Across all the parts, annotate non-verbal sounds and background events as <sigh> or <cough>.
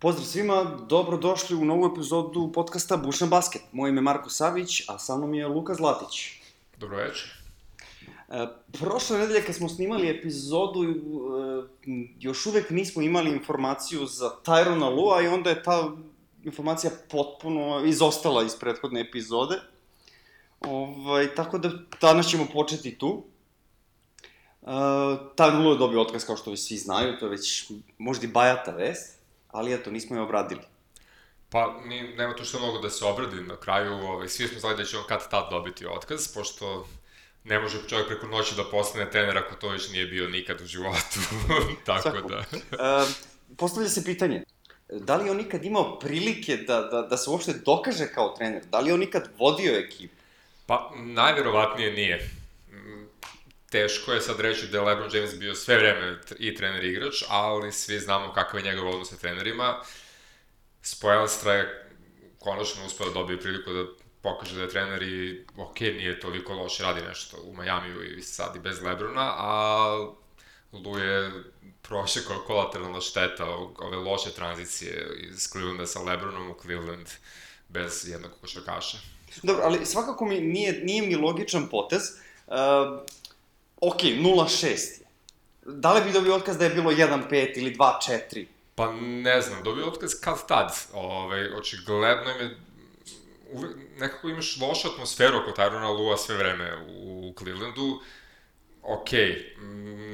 Pozdrav svima, dobrodošli u novu epizodu podcasta Bušan Basket. Moje ime je Marko Savić, a sa mnom je Luka Zlatić. Dobro večer. E, prošle nedelje kad smo snimali epizodu, e, još uvek nismo imali informaciju za Tyrona Lua i onda je ta informacija potpuno izostala iz prethodne epizode. Ovaj, tako da danas ćemo početi tu. Uh, Tyron Lue je dobio otkaz kao što vi svi znaju, to je već možda i bajata vest, ali eto, nismo je obradili. Pa, ni, nema tu što mnogo da se obradi na kraju, ovaj, svi smo znali da će on kad tad dobiti otkaz, pošto ne može čovjek preko noći da postane trener ako to već nije bio nikad u životu, <laughs> tako Svako. da. uh, postavlja se pitanje, da li on nikad imao prilike da, da, da se uopšte dokaže kao trener? Da li on nikad vodio ekipu? Pa, najverovatnije nije. Teško je sad reći da je LeBron James bio sve vreme i trener i igrač, ali svi znamo kakav je njegov odnos sa trenerima. Spoelstra je konačno uspeo da dobije priliku da pokaže da je trener i ok, nije toliko loše, radi nešto u Majamiju i sad i bez Lebrona, a Lu je prošle kao kolateralna šteta ove loše tranzicije iz Clevelanda sa Lebronom u Cleveland bez jednog košarkaša. Dobro, ali svakako mi nije, nije mi logičan potez. Uh, ok, 0-6 je. Da li bi dobio otkaz da je bilo 1-5 ili 2-4? Pa ne znam, dobio otkaz kad tad. Ove, ovaj, očigledno im je uvek, nekako imaš lošu atmosferu oko Tyrona Lua sve vreme u Clevelandu. Ok,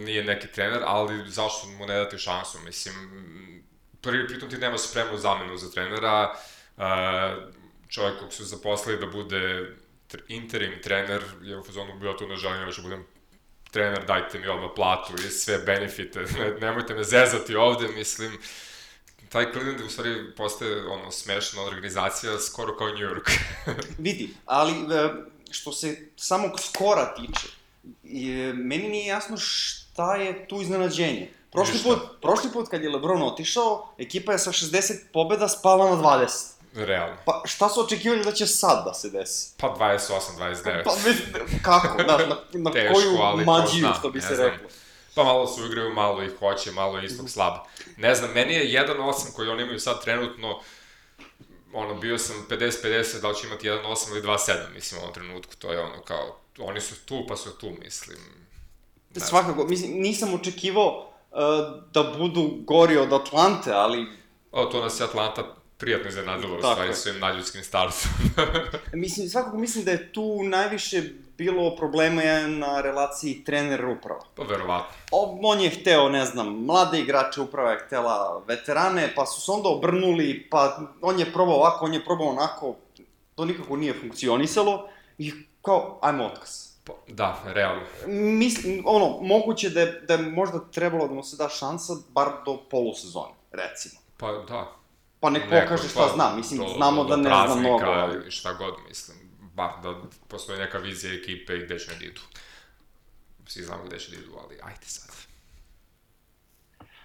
nije neki trener, ali zašto mu ne dati šansu? Mislim, prvi pritom ti nema spremu zamenu za trenera, čovjek kog su zaposlili da bude interim trener je u fazonu bio tu ne želim još da budem trener, dajte mi odmah platu i sve benefite, <laughs> ne, nemojte me zezati ovde, mislim, taj Cleveland u stvari postaje ono smešna organizacija skoro kao New York. <laughs> Vidi, ali e, što se samog skora tiče, meni nije jasno šta je tu iznenađenje. Prošli put, prošli put kad je LeBron otišao, ekipa je sa 60 pobeda spala na 20. Realno. Pa šta su očekivali da će sad da se desi? Pa 28, 29. Pa kako, da, na, na Teško, koju mađiju, što bi se znam. reklo. Pa malo su igraju, malo ih hoće, malo istog slab. Ne znam, meni je 1-8 koji oni imaju sad trenutno, ono, bio sam 50-50, da li će imati 1-8 ili 2-7, mislim, u ovom trenutku, to je ono, kao, oni su tu, pa su tu, mislim. Ne Svakako, mislim, nisam očekivao uh, da budu gori od Atlante, ali... O, to nas je Atlanta prijatno iznenadilo, stvari, svojim nadljudskim startom. <laughs> mislim, svakako mislim da je tu najviše bilo problema je na relaciji trener-uprava. Pa verovatno. On je hteo, ne znam, mlade igrače, uprava je htela veterane, pa su se onda obrnuli, pa on je probao ovako, on je probao onako, to nikako nije funkcionisalo i kao, ajmo otkaz. Pa, da, realno. Mislim, ono, moguće da je, da je možda trebalo da mu se da šansa bar do polusezone, recimo. Pa da, Pa nek pokaže šta zna, mislim, do, znamo do, da ne zna mnogo. Ali... šta god, mislim, bar da postoji neka vizija ekipe i gde će da idu. Svi znamo gde će da idu, ali ajde sad.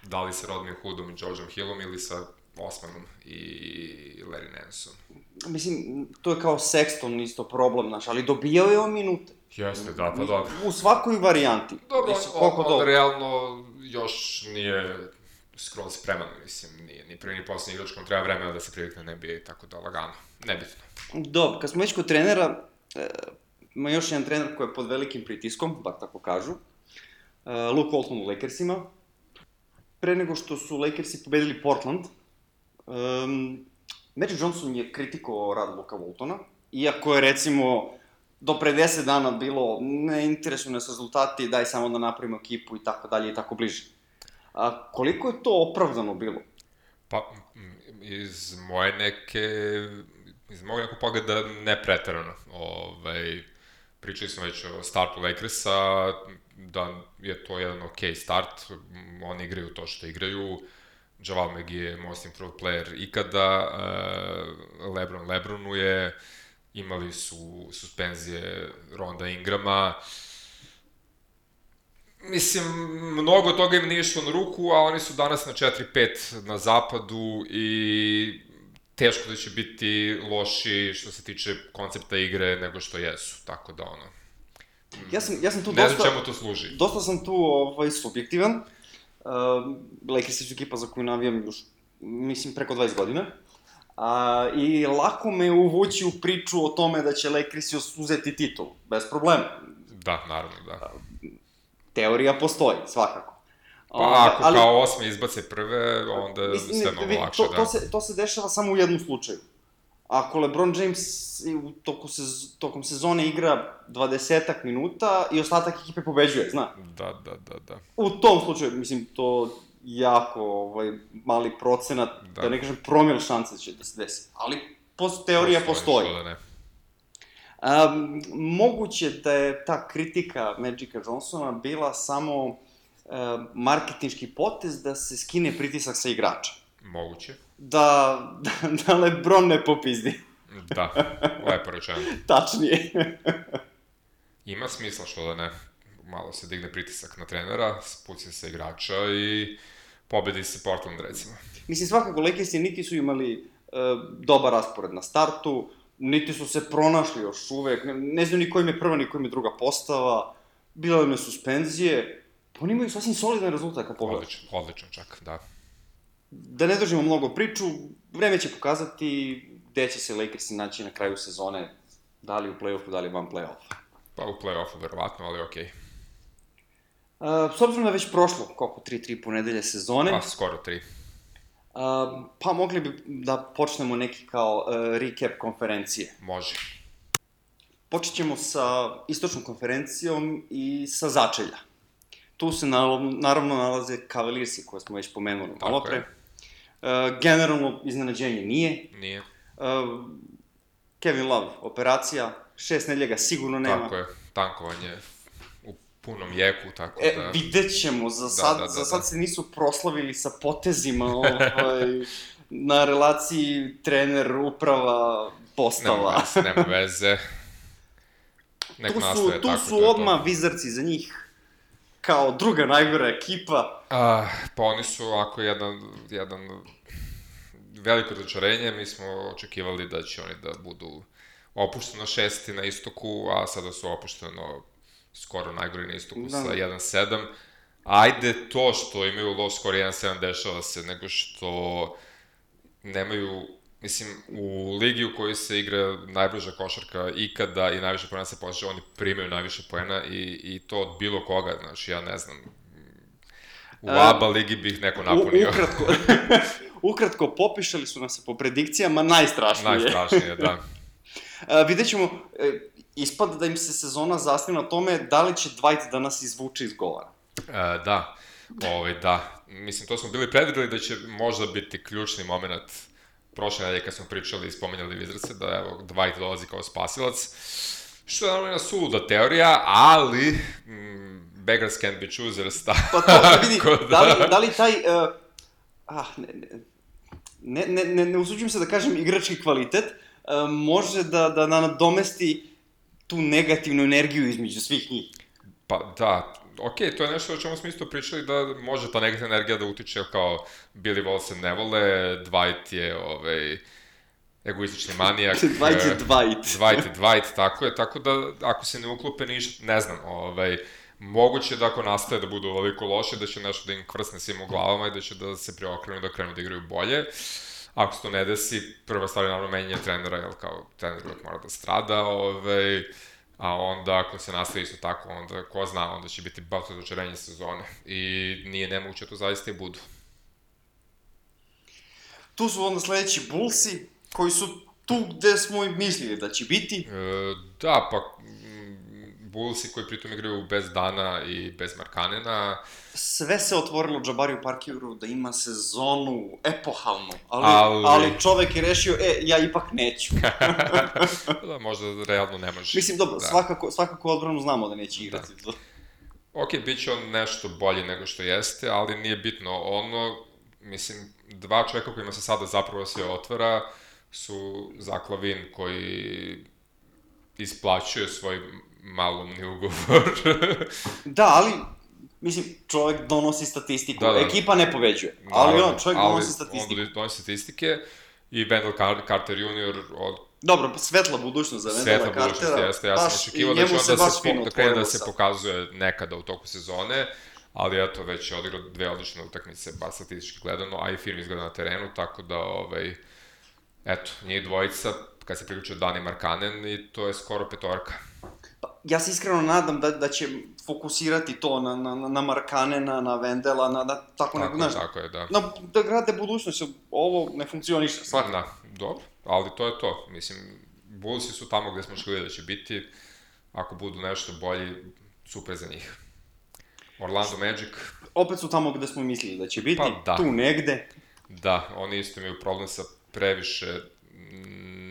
Da li sa Rodnim Hoodom i Georgeom Hillom ili sa Osmanom i Larry Nanson. Mislim, to je kao Sexton isto problem, znaš, ali dobijao je on minute. Jeste, da, pa dobro. U svakoj varijanti. Dobro, mislim, on, on, on realno još nije skroz spreman, mislim, nije ni prvi ni poslednji igrač, kom treba vremena da se privikne na NBA i tako da lagano, nebitno. Dobro, kad smo već kod trenera, e, ima još jedan trener koji je pod velikim pritiskom, bar tako kažu, e, Luke Walton u Lakersima. Pre nego što su Lakersi pobedili Portland, um, Magic Johnson je kritikovao rad Luka Waltona, iako je recimo do pre 10 dana bilo ne interesuju nas rezultati, daj samo da napravimo ekipu i tako dalje i tako bliže. A koliko je to opravdano bilo? Pa, iz moje neke, iz mojeg nekog pogleda ne pretarano. Ovaj, pričali smo već o startu Lakersa, da je to jedan ok start, oni igraju to što igraju, Javal McGee je most improved player ikada, uh, Lebron Lebronu je, imali su suspenzije Ronda Ingrama, uh, Mislim, mnogo toga im nije išlo na ruku, a oni su danas na 4-5 na zapadu i teško da će biti loši što se tiče koncepta igre nego što jesu, tako da ono... Ja sam, ja sam tu ne dosta... Ne znam čemu to služi. Dosta sam tu ovaj, subjektivan. Uh, Lakers su ekipa za koju navijam još mislim preko 20 godina. A, I lako me uvući u priču o tome da će Lakersi uzeti titul, bez problema. Da, naravno, da. Teorija postoji, svakako. Pa ako ali, kao osme izbace prve, onda mislim, sve mnogo lakše, to, da. To se, to se dešava samo u jednom slučaju. Ako LeBron James u toku, sez, tokom sezone igra 20 minuta i ostatak ekipe pobeđuje, zna? Da, da, da, da. U tom slučaju, mislim, to jako ovaj, mali procenat, da. da ne kažem promil šanse će da se desi. Ali post, teorija postoji. postoji. Da ne. Um, moguće da je ta kritika Magica Johnsona bila samo uh, marketinški potez da se skine pritisak sa igrača. Moguće. Da, da, da Lebron ne popizdi. da, lepo rečeno. <laughs> Tačnije. Ima smisla što da ne. Malo se digne pritisak na trenera, spuci se igrača i pobedi se Portland, recimo. Mislim, svakako, Lakersi niti su imali uh, dobar raspored na startu, niti su se pronašli još uvek, ne, ne znam ni kojim je prva, ni kojim je druga postava, bila je suspenzije, pa oni imaju sasvim solidan rezultat kad pogledaš. Odličan, odličan čak, da. Da ne držimo mnogo priču, vreme će pokazati gde će se Lakersi naći na kraju sezone, da li u play-offu, da li van play-offa. Pa u play-offu verovatno, ali okej. Okay. Uh, s obzirom da je već prošlo, koliko, 3-3 ponedelje sezone. Pa, skoro 3. Uh, pa mogli bi da počnemo neki kao uh, recap konferencije. Može. Počet ćemo sa istočnom konferencijom i sa začelja. Tu se naravno nalaze Cavaliersi koje smo već pomenuli malo pre. Uh, generalno iznenađenje nije. Nije. Uh, Kevin Love, operacija, šest nedelja sigurno nema. Tako je, tankovanje punom jeku, tako e, da... vidjet ćemo, za sad, da, da, da, za sad da. se nisu proslavili sa potezima <laughs> ovaj, na relaciji trener, uprava, postava. Nema veze, nema <laughs> veze. Nek tu su, tu tako, su odmah vizarci za njih kao druga najgora ekipa. A, pa oni su ako jedan, jedan veliko razočarenje, mi smo očekivali da će oni da budu opušteno šesti na istoku, a sada su opušteno skoro najgori na istoku da. sa 1-7. Ajde to što imaju low score 1-7 dešava se, nego što nemaju mislim, u ligi u kojoj se igra najbliža košarka ikada i najviše poena se postiže, oni primaju najviše poena i, i to od bilo koga, znači ja ne znam, u ABA ligi bih neko napunio. U, ukratko, <laughs> ukratko, popišali su nas po predikcijama najstrašnije. Najstrašnije, da. <laughs> A, vidjet ćemo, e, ispada da im se sezona zasniva na tome da li će Dwight da nas izvuče iz govora. E, da, ovaj, da. Mislim, to smo bili predvideli da će možda biti ključni moment prošle nedelje kad smo pričali i spomenjali Vizarce, da evo, Dwight dolazi kao spasilac. Što je naravno suluda teorija, ali mm, beggars can't be choosers, da. Pa to da vidi, <laughs> da, da li, da li taj, uh, ah, ne, ne, ne, ne, ne usuđujem se da kažem igrački kvalitet, može da, da nadomesti tu negativnu energiju između svih njih. Pa da, ok, to je nešto o čemu smo isto pričali da može ta negativna energija da utiče kao Billy Walls ne vole, Dwight je ovaj, egoistični manijak. <laughs> Dwight je Dwight. Dwight je Dwight, tako je, tako da ako se ne uklope ništa, ne znam, ovaj, moguće da ako nastaje da budu ovoliko loše, da će nešto da im kvrsne svim u glavama i da će da se preokrenu da krenu da igraju bolje. Uh, Ako se to ne desi, prva stvar je naravno menjanje trenera, jer kao trener uvek mora da strada, ovaj, a onda ako se nastavi isto tako, onda ko zna, onda će biti baš razočarenje sezone. I nije nemoguće da to zaista i budu. Tu su onda sledeći Bullsi, koji su tu gde smo i mislili da će biti. E, da, pa Bullsi koji pritom igraju bez Dana i bez Markanena. Sve se otvorilo Džabariju Parkiru da ima sezonu epohalnu, ali, ali... ali čovek je rešio, e, ja ipak neću. <laughs> <laughs> da, možda realno ne može. Mislim, dobro, da. svakako, svakako odbranu znamo da neće igrati. Da. Ok, bit će on nešto bolje nego što jeste, ali nije bitno. Ono, mislim, dva čoveka kojima se sada zapravo sve otvara su Zaklavin koji isplaćuje svoj malumni ugovor. <laughs> da, ali Mislim, čovjek donosi statistiku, da, da. ekipa ne poveđuje, ali on, čovjek ali donosi statistiku. On donosi statistike i Wendell Carter junior od Dobro, svetla budućnost za Wendella Cartera. Svetla jeste, ja sam očekivao da će on da se, da krene da se pokazuje nekada u toku sezone, ali eto, već je odigrao dve odlične utakmice, bar statistički gledano, a i film izgleda na terenu, tako da, ovaj, eto, njih dvojica, kad se priključio Dani Markanen i to je skoro petorka. Pa, ja se iskreno nadam da, da će fokusirati to na, na, na Markanena, na Vendela, na, na tako, Tako, znaš, tako je, da. na, da grade budućnost, ovo ne funkcioniše, svakako. Da, dobro, ali to je to. Mislim, Bullsi su tamo gde smo šli da će biti, ako budu nešto bolji, super za njih. Orlando Magic, Opet su tamo gde smo mislili da će biti, Pa da. tu negde. da, oni isto imaju problem sa previše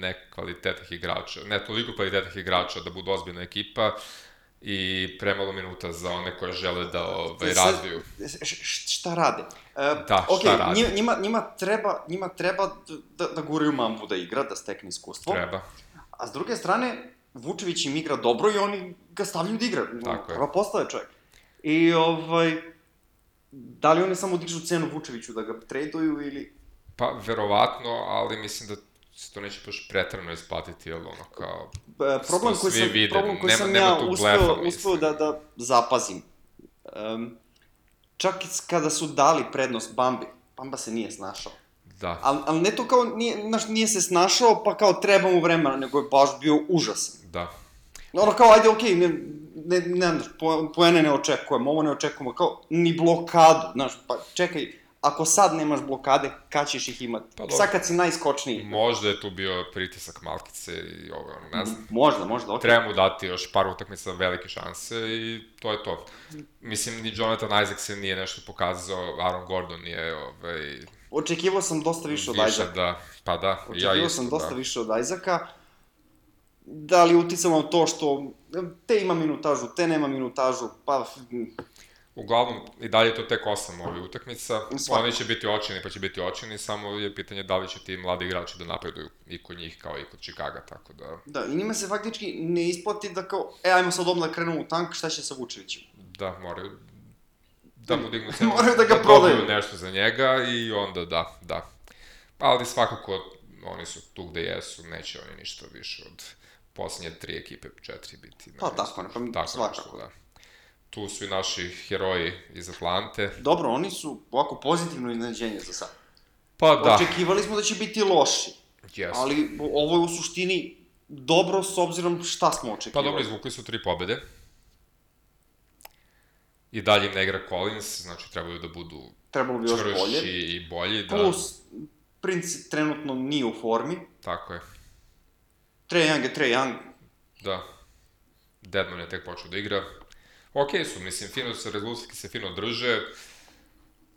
nekvalitetnih igrača, ne toliko kvalitetnih igrača da budu ozbiljna ekipa i premalo minuta za one koje žele da ovaj, razviju. Šta rade? E, Da, ok, šta rade? Njima, njima, njima, treba, njima treba da, da guraju mambu da igra, da stekne iskustvo. Treba. A s druge strane, Vučević im igra dobro i oni ga stavljaju da igra. Tako je. Prva postave čovjek. I ovaj, da li oni samo dižu cenu Vučeviću da ga traduju ili... Pa, verovatno, ali mislim da se to neće baš pretrano isplatiti, jel ono kao... E, problem koji sam, vide, problem koji nema- sam nema ja uspeo, blefa, uspeo da, da zapazim. Um, čak i kada su dali prednost Bambi, Bamba se nije snašao. Da, Ali al ne to kao, nije, znaš, nije se snašao, pa kao treba mu vremena, nego je baš bio užasan. da. Ono kao, ajde, okej, ne, ne, ne, znaš, po, poene ne očekujemo, ovo ne očekujemo, kao, ni blokadu, znaš, pa čekaj, ako sad nemaš blokade, kad ćeš ih imati? Pa dobro. sad kad si najskočniji. Možda je tu bio pritisak Malkice i ovo, ono, ne znam. Možda, možda, okej. Treba mu dati još par utakmica velike šanse i to je to. Mislim, ni Jonathan Isaac se nije nešto pokazao, Aaron Gordon je, ovaj, Očekivao sam dosta više od više Isaaca. da, pa da, i Očekivao ja isto, sam dosta da. više od Isaaca. Da li na to što te ima minutažu, te nema minutažu, pa Uglavnom, i dalje je to tek osam ovih utakmica. Svakako. Oni će biti očini, pa će biti očini, samo je pitanje da li će ti mladi igrači da napreduju i kod njih kao i kod Chicaga, tako da... da, i njima se faktički ne isplati da kao, e, ajmo sad odmah da krenemo u tank, šta će sa Vučevićem? Da, moraju da mu dignu cenu, <laughs> Moraju da ga dobiju prodaju. nešto za njega i onda da, da. Ali svakako oni su tu gde jesu, neće oni ništa više od poslednje tri ekipe, četiri biti. Pa, tako, ne, pa, svakako. Da. Tu su i naši heroji iz Atlante. Dobro, oni su ovako pozitivno iznenađenje za sad. Pa da, Očekivali smo da će biti loši, jesu. ali ovo je u suštini dobro s obzirom šta smo Pa očekivali. dobro, izvukli su tri pobede. I dalje im ne igra Collins, znači trebaju da budu Trebalo bi još bolje. i bolji. Da, Plus, Prince trenutno nije u formi. Tako je, Trae Young je Trae Young. da. Deadman je tek počeo da igra. Okej su, mislim, fino se, rezultatski se fino drže.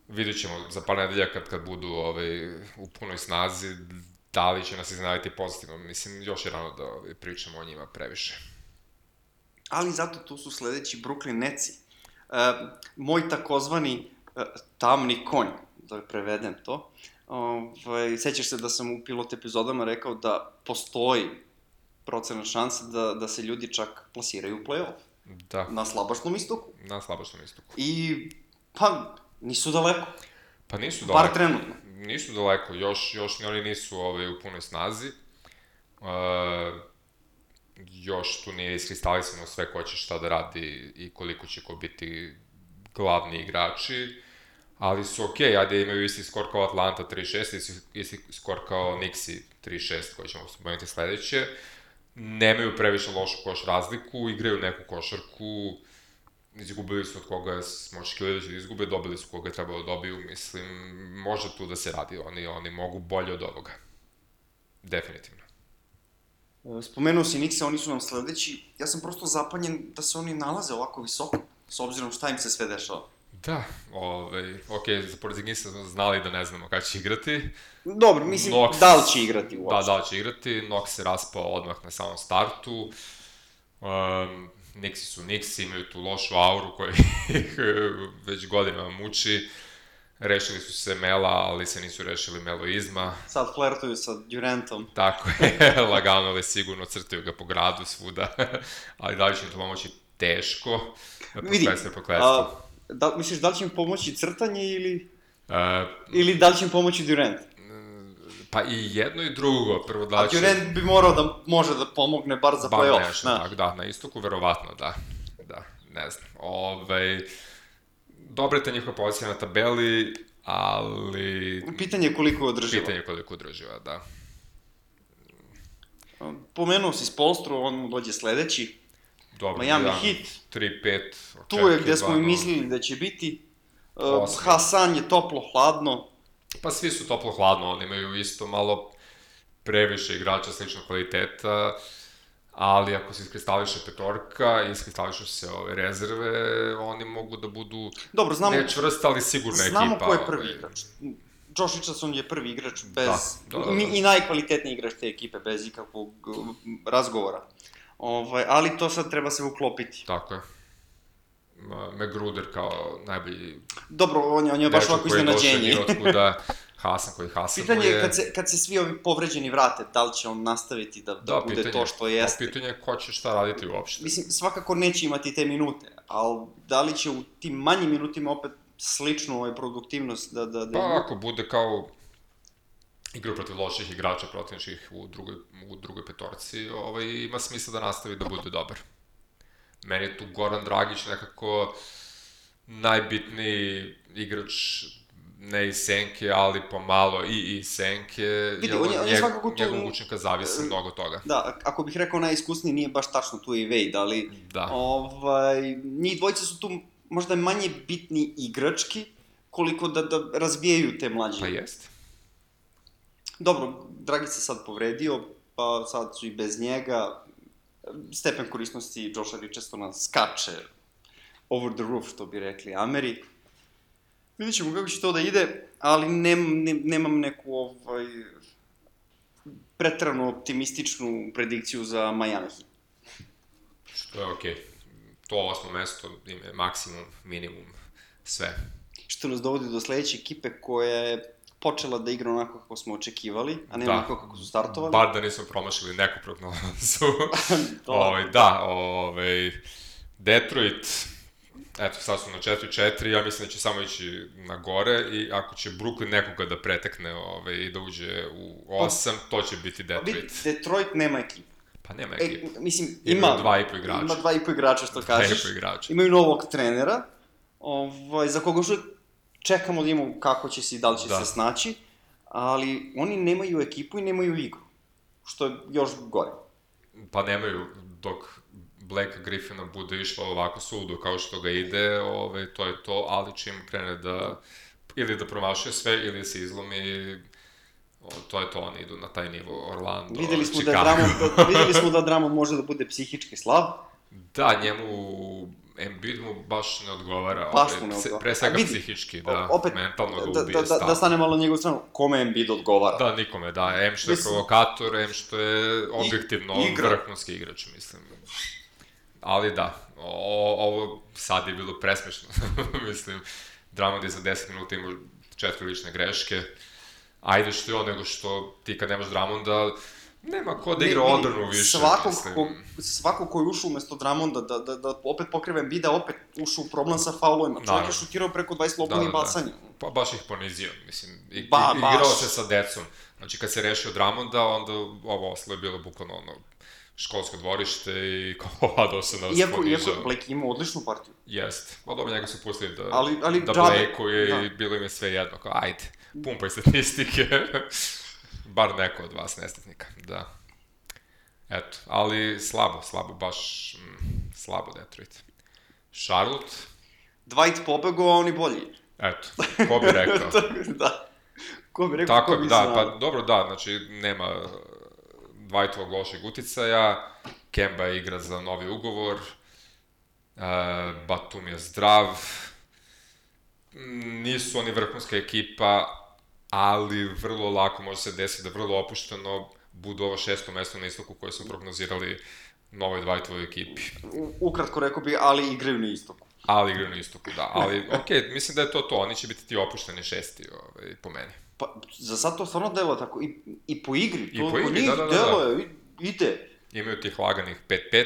Vidjet ćemo za par nedelja kad, kad budu ovaj, u punoj snazi, da li će nas iznenaditi pozitivno. Mislim, još je rano da ovaj, pričamo o njima previše. Ali zato tu su sledeći Brooklyn Netsi. Uh, moj takozvani uh, tamni konj, da prevedem to. Ovaj, sećaš se da sam u pilot epizodama rekao da postoji procena šanse da, da se ljudi čak plasiraju u play-off Da, na slabašnom istoku. na slabašnom istoku. I, pa, nisu daleko, Pa nisu bar daleko. trenutno. Nisu daleko, još, još ni oni nisu ovaj, u punoj snazi. Uh, još tu nije iskristalisano sve ko će šta da radi i koliko će ko biti glavni igrači, ali su okej, okay, ajde imaju isti skor kao Atlanta 3-6, isti, isti skor kao Nixi 3-6 koji ćemo spomenuti sledeće. Nemaju previše lošu koš razliku, igraju neku košarku, izgubili su od koga smo očekivali da izgube, dobili su koga je trebalo da dobiju, mislim, može tu da se radi, oni, oni mogu bolje od ovoga. Definitivno. E, Spomenuo si Nikse, oni su nam sledeći. Ja sam prosto zapanjen da se oni nalaze ovako visoko, s obzirom šta im se sve dešava. Da, ovaj, ok, za Porzingisa smo znali da ne znamo kada će igrati. Dobro, mislim, Knox- da li će igrati Da, uopšte? da li će igrati, Nox se raspao odmah na samom startu. Um, Nixi su Nixi, imaju tu lošu auru koja ih <laughs> već godinama muči. Rešili su se Mela, ali se nisu rešili Meloizma. Sad flertuju sa Durantom. Tako je, <laughs> lagano, ali sigurno crtaju ga po gradu svuda. <laughs> ali da li će im to pomoći teško? Vidi, prokletstvo. a, da, misliš da li će im pomoći crtanje ili, Uh, ili da li će im pomoći Durant? pa i jedno i drugo. Prvo da A li će... Durant bi morao da može da pomogne bar za play-off. nešto, znaš. tako, da, na istoku verovatno, da. Da, ne znam. Ovaj, dobra je ta njihova pozicija na tabeli, ali... Pitanje je koliko održiva. Pitanje je koliko održiva, da. Pomenuo si Spolstru, on mu dođe sledeći. Dobro, Miami jedan, Heat. 3-5, Tu je gde smo i mislili da će biti. Uh. Hasan je toplo, hladno. Pa svi su toplo hladno, oni imaju isto malo previše igrača sličnog kvaliteta, ali ako se iskristališe petorka i iskristališu se ove rezerve, oni mogu da budu Dobro, znamo, ne čvrsta, ali sigurna znamo ekipa. ko je prvi ovaj. igrač. Josh Richardson je prvi igrač bez, Da, da, da, da. I, najkvalitetniji igrač te ekipe bez ikakvog uh, razgovora. Ovaj, ali to sad treba se uklopiti. Tako je. Ma- Magruder kao najbolji Dobro, on je, on je baš ovako iznenađenje. od otkuda, Hasan koji Hasan Pitanje je kad se, kad se svi ovi povređeni vrate, da li će on nastaviti da, da, da, bude pitanje, to što jeste. Da, pitanje je ko će šta raditi uopšte. Mislim, svakako neće imati te minute, ali da li će u tim manjim minutima opet sličnu ovaj produktivnost da, da, da Pa ima? ako bude kao igra protiv loših igrača protivničkih u drugoj, u drugoj petorci, ovaj, ima smisla da nastavi da bude dobar. Meni je tu Goran Dragić nekako najbitniji igrač ne iz senke, ali pomalo i iz senke, Vidi, jer on je- on je svakako tu- njegovog učinka zavisi e, mnogo toga. Da, ako bih rekao najiskusniji, nije baš tačno tu i Wade, ali Da. ovaj, njih dvojica su tu možda manje bitni igrački, koliko da, da razvijaju te mlađe. Pa jest. Dobro, Dragi se sad povredio, pa sad su i bez njega. Stepen korisnosti Josha Richardsona skače over the roof, što bi rekli Ameri. Vidjet ćemo kako će to da ide, ali nem, nem, nemam neku ovaj, pretrano optimističnu predikciju za Miami Heat. Što je okej. To osmo mesto ima maksimum, minimum, sve. Što nas dovodi do sledeće ekipe koja je počela da igra onako kako smo očekivali, a ne Da. onako kako su startovali. Bar da nismo promašili neku prognozu. <laughs> To- ovaj, da, ovaj, Detroit, eto, sad su na 4-4, ja mislim da će samo ići na gore i ako će Brooklyn nekoga da pretekne ovaj, i da uđe u 8, to će biti Vidi, Detroit. Detroit nema ekipu. Pa nema E, ekipa. mislim, Imaju ima... dva i po igrača. Ima dva i po igrača, što Dva i kažeš. po igrača. Imaju novog trenera, ovaj, za koga uvijek čekamo da imamo kako će se i da li će Da. se snaći, ali oni nemaju ekipu i nemaju igru, što je još gore. Pa nemaju, dok Blake Griffina bude išlo ovako sudo kao što ga ide, ovaj, to je to, ali čim krene da ili da promašuje sve ili se izlomi, to je to, oni idu na taj nivo Orlando, Videli smo, da Chicago. Dramon, da, videli smo da Dramon može da bude psihički slab, Da, njemu Embiid mu baš ne odgovara, Baš mu ne odgovara. Pre svega A vidi, psihički, da, opet, mentalno ga da, ubije da, da, stalno. da stane malo na njegovu stranu, kome Embiid odgovara. Da, nikome, da, em što je Mislim- provokator, em što je objektivno igra. vrhunski igrač, mislim. Ali da, o, ovo sad je bilo presmešno, <laughs> mislim, Dramond je za 10 minuta imao četiri lične greške, ajde što je on, nego što ti kad nemaš Dramonda, nema ko da igra Ne, odbranu više, mislim. ko, svako ko je ušao umesto Dramonda da, da, da opet pokriva Embida, opet ušao u problem sa faulovima. Čovjek Naravno. je šutirao preko 20 slobodnih Da, da, da. bacanja. Pa baš ih ponizio, mislim, i, Ba, i, igrao baš. se sa decom. Znači, kad se rešio Dramonda, onda ovo oslo je bilo bukvalno ono, školsko dvorište i <laughs> kao, a do se nas Iako, ponižao. iako Blake ima odličnu partiju. Jest. Pa dobro, njega su pustili da, Ali- ali da blejkuje Da. i bilo im je sve jedno. Kao, ajde, pumpaj statistike. <laughs> Bar neko od vas nestatnika, da. Eto, ali slabo, slabo, baš mm, slabo Detroit. Charlotte, Dwight pobegao, a oni bolji. eto, ko bi rekao. <laughs> da. Ko bi rekao, Tako, ko bi da, znao. pa dobro, da, znači nema uh, Dwightovog lošeg uticaja, Kemba igra za novi ugovor, uh, Batum je zdrav, Mm, nisu oni vrhunska ekipa, ali vrlo lako može se desiti da vrlo opušteno budu ovo šesto mesto na istoku koje su prognozirali novoj Dwightovoj ekipi. Ukratko rekao bi, ali igraju na istoku. Ali igraju na istoku, da. Ali, okej, mislim da je to to. Oni će biti ti opušteni šesti, ovaj, po meni. Pa, za sad to stvarno delo tako. I, i po igri. I to po igri, njih da, da, da, delo da. je, ide. Imaju tih laganih 5-5,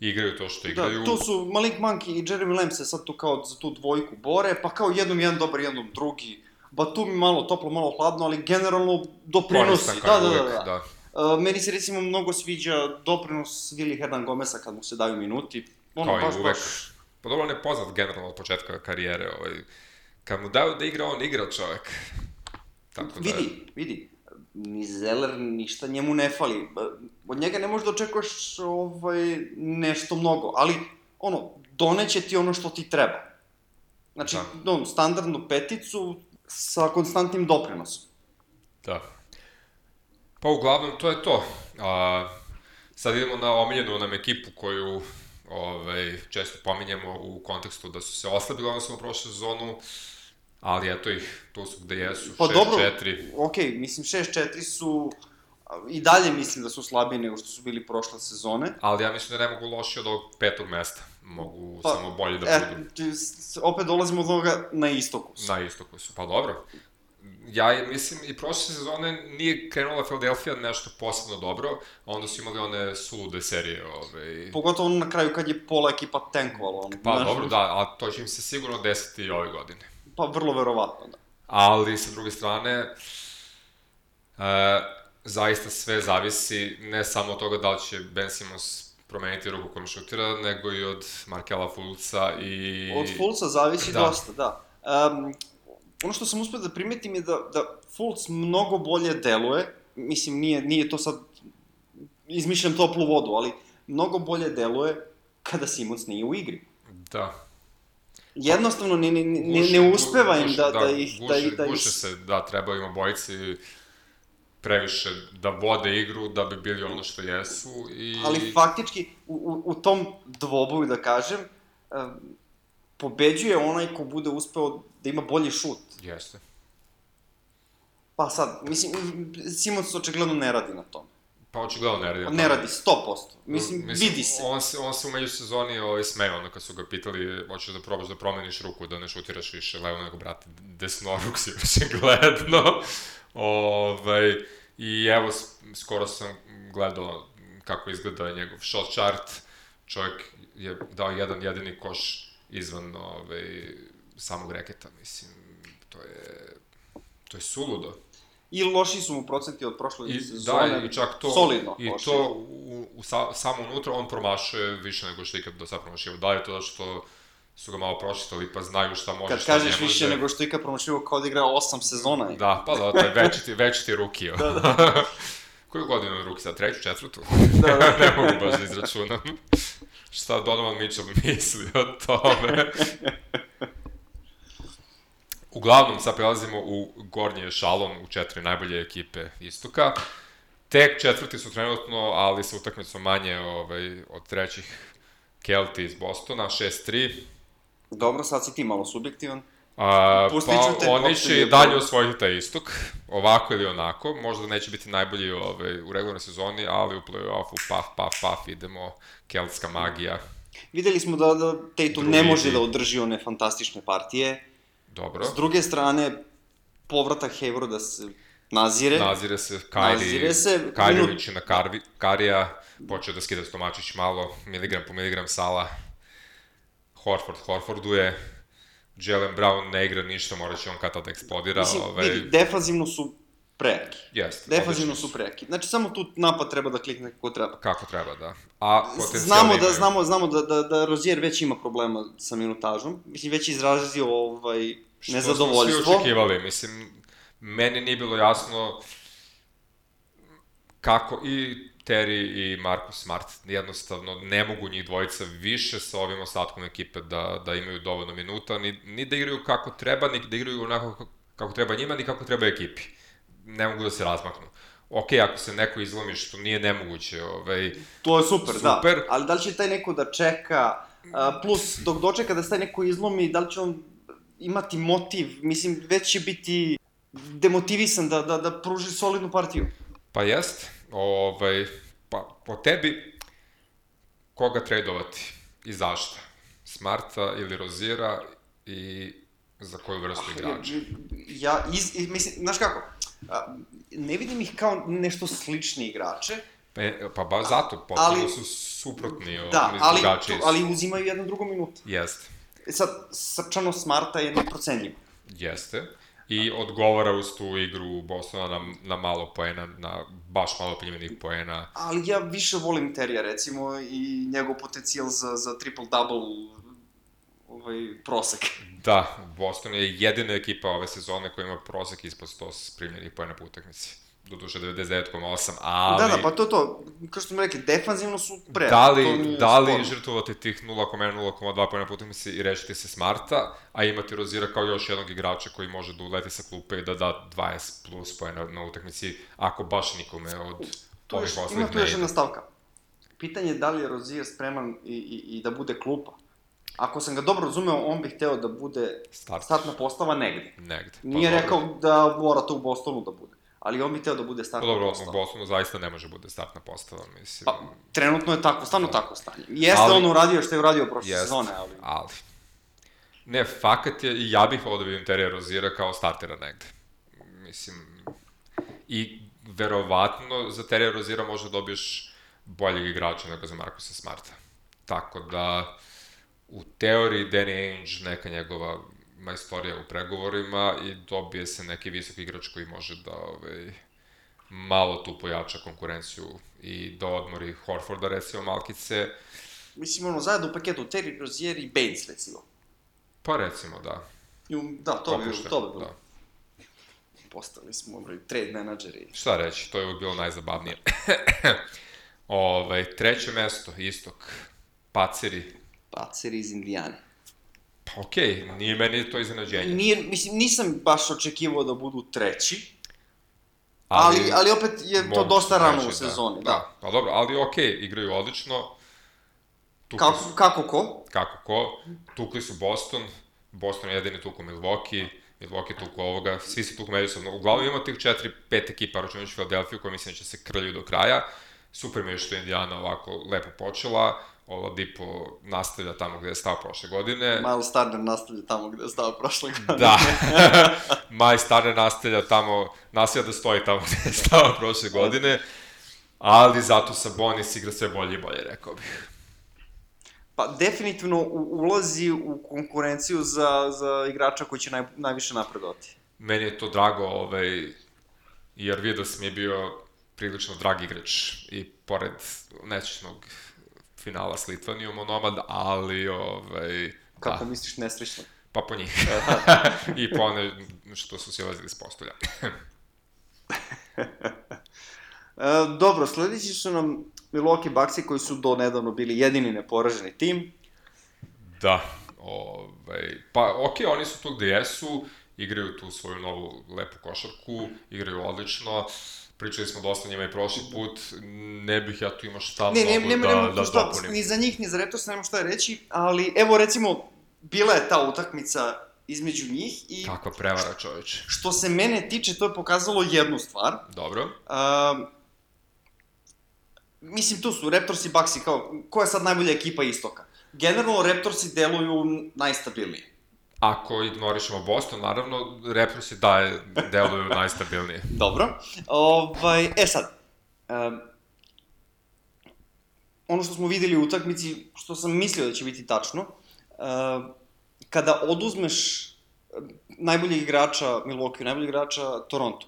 igraju to što igraju. Da, tu su Malik Monk i Jeremy Lamb se sad tu kao za tu dvojku bore, pa kao jednom jedan dobar, jednom drugi. Batum je malo toplo, malo hladno, ali generalno doprinosi. Da, da, da, da. da. Uh, meni se recimo mnogo sviđa doprinos Willi Hernan Gomesa kad mu se daju minuti. Ono, Kao i baš, uvek. baš pa dobro on je poznat generalno od početka karijere, ovaj, kad mu daju da igra, on igra čovek. Tako da... Vidi, vidi, ni Zeller ništa njemu ne fali. Od njega ne možeš da očekuješ ovaj, nešto mnogo, ali ono, doneće ti ono što ti treba. Znači, da. no, standardnu peticu sa konstantnim doprinosom. Da. Pa uglavnom, to je to. A, sad idemo na omiljenu nam ekipu koju ovaj, često pominjemo u kontekstu da su se oslabili odnosno u prošlu sezonu, ali eto ih, tu su gde jesu, pa 6-4. dobro, ok, mislim 6-4 su i dalje mislim da su slabiji nego što su bili prošle sezone. Ali ja mislim da ne mogu loši od ovog petog mesta. Mogu pa, samo bolje da budu. E, opet dolazimo od toga na istoku su. Na istoku su, pa dobro ja mislim i prošle sezone nije krenula Philadelphia nešto posebno dobro, a onda su imali one sulude serije. Ove... Ovaj. Pogotovo na kraju kad je pola ekipa tankovala. Ono, pa znaš, dobro, da, a to će im se sigurno desiti i ove godine. Pa vrlo verovatno, da. Ali sa druge strane, e, zaista sve zavisi ne samo od toga da li će Ben Simmons promeniti ruku kojom šutira, nego i od Markela Fulca i... Od Fulca zavisi da. dosta, da. Um, ono što sam uspio da primetim je da, da Fultz mnogo bolje deluje, mislim, nije, nije to sad, izmišljam toplu vodu, ali mnogo bolje deluje kada Simons nije u igri. Da. Jednostavno ne, ne, ne, ne uspeva im da, da, da ih... Guši, da, da guše se, da, treba im obojici previše da vode igru da bi bili ono što jesu i... Ali faktički, u, u, u tom dvoboju, da kažem, pobeđuje onaj ko bude uspeo da ima bolji šut. Jeste. Pa sad, mislim, Simons očigledno ne radi na tom. Pa očigledno ne radi. Ne radi, 100%. Mislim, mislim vidi se. On se, on se u međusezoni ovaj, smeo, onda kad su ga pitali, hoćeš da probaš da promeniš ruku, da ne šutiraš više levo, nego, brate, desnoruk si <laughs> očigledno. Ovaj, I evo, skoro sam gledao kako izgleda njegov shot chart. Čovjek je dao jedan jedini koš izvan ovaj, samog reketa, mislim, to je, to je suludo. I loši su mu procenti od prošle I, sezone. Da, i čak to, solidno i loši. to u, u sa, samo unutra on promašuje više nego što ikad do sad promašio. Da je to da što su ga malo pročitali pa znaju šta može, Kad šta kažeš više nego što ikad promašio kao da igra 8 sezona. Da, pa da, to je večiti, večiti ruki. da, da. <laughs> Koju godinu ruki sad? Treću, četvrtu? Da, da. <laughs> ne mogu baš da izračunam. šta Donovan Mitchell misli o tome. <laughs> Uglavnom, sad prelazimo u gornji šalon u četiri najbolje ekipe istoka. Tek četvrti su trenutno, ali sa utakmicom manje ovaj, od trećih Kelti iz Bostona, 6-3. Dobro, sad si ti malo subjektivan. A, pa te, oni će i dalje osvojiti taj istok, ovako ili onako, možda neće biti najbolji ovaj, u regularnoj sezoni, ali u play-offu, paf, paf, paf, idemo, keltska magija. Videli smo da, da Tatum ne može da održi one fantastične partije, Dobro. S druge strane, povratak da se nazire. Nazire se, Kajri, nazire se, Kajri liči na Karvi, Karija, počeo da skida stomačić malo, miligram po miligram sala. Horford Horforduje, Jalen Brown ne igra ništa, mora će on kada da eksplodira. Mislim, ovaj... vidi, defanzivno su prejaki. Jeste. Defanzivno su prejaki. Znači, samo tu napad treba da klikne kako treba. Kako treba, da. A znamo da, znamo, znamo da, da, da Rozier već ima problema sa minutažom. Mislim, već izrazio ovaj, nezadovoljstvo. Što smo svi očekivali, mislim, meni nije bilo jasno kako i Terry i Marcus Smart jednostavno ne mogu njih dvojica više sa ovim ostatkom ekipe da, da imaju dovoljno minuta, ni, ni da igraju kako treba, ni da igraju onako kako treba njima, ni kako treba ekipi ne mogu da se razmaknu. Ok, ako se neko izlomi, što nije nemoguće, ovaj... To je super, da. super. da. Ali da li će taj neko da čeka, plus dok dočeka da se taj neko izlomi, da li će on imati motiv, mislim, već će biti demotivisan da, da, da pruži solidnu partiju. Pa jest, ovaj, pa po tebi, koga tradovati i zašto? Smarta ili Rozira i za koju vrstu ah, igrača? Ja, iz, mislim, znaš kako, ne vidim ih kao nešto slični igrače. E, pa ba zato, potpuno su suprotni da, ali, to, ali uzimaju jednu drugu minutu. Jeste. E sad, srčano Smarta je neprocenjivo. Jeste. I odgovara uz tu igru Bostona na, na malo poena, na baš malo primjenih poena. Ali ja više volim Terija, recimo, i njegov potencijal za, za triple-double ovaj, prosek. Da, Boston je jedina ekipa ove sezone koja ima prosek ispod 100 primljenih pojena po utakmici. Doduše 99,8, ali... Da, da, pa to to, kao što smo rekli, defanzivno su pre. Da li, to da li sporno. žrtvovati tih 0,0,2 pojena po utakmici i rešiti se Smarta, a imati Rozira kao još jednog igrača koji može da uleti sa klupe i da da 20 plus pojena na utakmici, ako baš nikome od Tu ovih još, ima ostalih tu ne još ide. jedna stavka. Pitanje je da li je Rozier spreman i, i, i da bude klupa. Ako sam ga dobro razumeo, on bi hteo da bude Start. startna postava negde. Negde. Pa Nije dobro. rekao da mora to u Bostonu da bude. Ali on bi hteo da bude Pa startna dobro, u postava. Bostonu zaista ne može bude startna postava, mislim. Pa, trenutno je tako, stvarno tako stanje. Jeste Ali- on uradio što je uradio prošle Jest, sezone, ali... ali... Ne, fakat je, i ja bih volao da vidim Terija Rozira kao startera negde. Mislim, i verovatno za Terija Rozira možda dobiješ boljeg igrača nego za Markusa Smarta. Tako da, u teoriji Danny Ainge, neka njegova majstorija u pregovorima i dobije se neki visoki igrač koji može da ovaj, malo tu pojača konkurenciju i da odmori Horforda recimo malkice, Mislim, ono, zajedno u paketu Terry Rozier i Baines, recimo. Pa recimo, da. I, da, to bi, to bi bilo. Da. Postali smo ovaj, trade menadžeri. Šta reći, to je uvijek bilo najzabavnije. <laughs> ovaj, treće mesto, istok. Paceri. Paceri iz Indijane. Pa okej, okay, nije meni to iznenađenje. Nije, mislim, nisam baš očekivao da budu treći, ali, ali opet je to dosta se rano u reći, sezoni, da. Pa dobro, ali okej, okay, igraju odlično. Tukli Kako, su, kako ko? kako ko, tukli su Boston, Boston je jedini tuku Milwaukee, Milwaukee tuku ovoga, svi su tuku međusobno. Uglavnom ima tih četiri, pet ekipa, računajući Philadelphia, koja mislim da će se krlju do kraja. Super mi je što je Indiana ovako lepo počela, Oladipo nastavlja tamo gde je stao prošle godine. Miles Turner nastavlja tamo gde je stao prošle <laughs> godine. Da. <laughs> Maj Starner nastavlja tamo, nastavlja da stoji tamo gde je stao prošle godine, ali zato Sabonis igra sve bolje i bolje, rekao bih. Pa definitivno ulazi u konkurenciju za, za igrača koji će naj, najviše napredovati. Meni je to drago, ovaj, jer Vidas mi je bio prilično drag igrač i pored nečešnog finala s Litvanijom onomad, ali ovaj, Kako da, misliš nesrećno? pa po njih. <laughs> I po one što su se olazili s postolja. <laughs> E, dobro, sledeći su nam Milwaukee Bucksi koji su do nedavno bili jedini neporaženi tim. Da, ovaj, pa okej, oni su tu gde jesu, igraju tu svoju novu lepu košarku, igraju odlično, pričali smo dosta njima i prošli put, ne bih ja tu imao šta Ne, ne, mnogo nema, da, nema da šta, dopunim. ni za njih, ni za Raptors, nema šta je reći, ali evo recimo, bila je ta utakmica između njih i Kakva prevara čoveče. što se mene tiče, to je pokazalo jednu stvar. Dobro. Um, mislim, tu su Raptors i Bucks kao, ko je sad najbolja ekipa istoka? Generalno, Raptorsi deluju najstabilnije. Ako ignorišemo Boston, naravno, Raptorsi da deluju <laughs> najstabilnije. Dobro. Ovaj, e sad, um, ono što smo videli u utakmici, što sam mislio da će biti tačno, uh, kada oduzmeš najboljeg igrača Milwaukee, najboljeg igrača Toronto,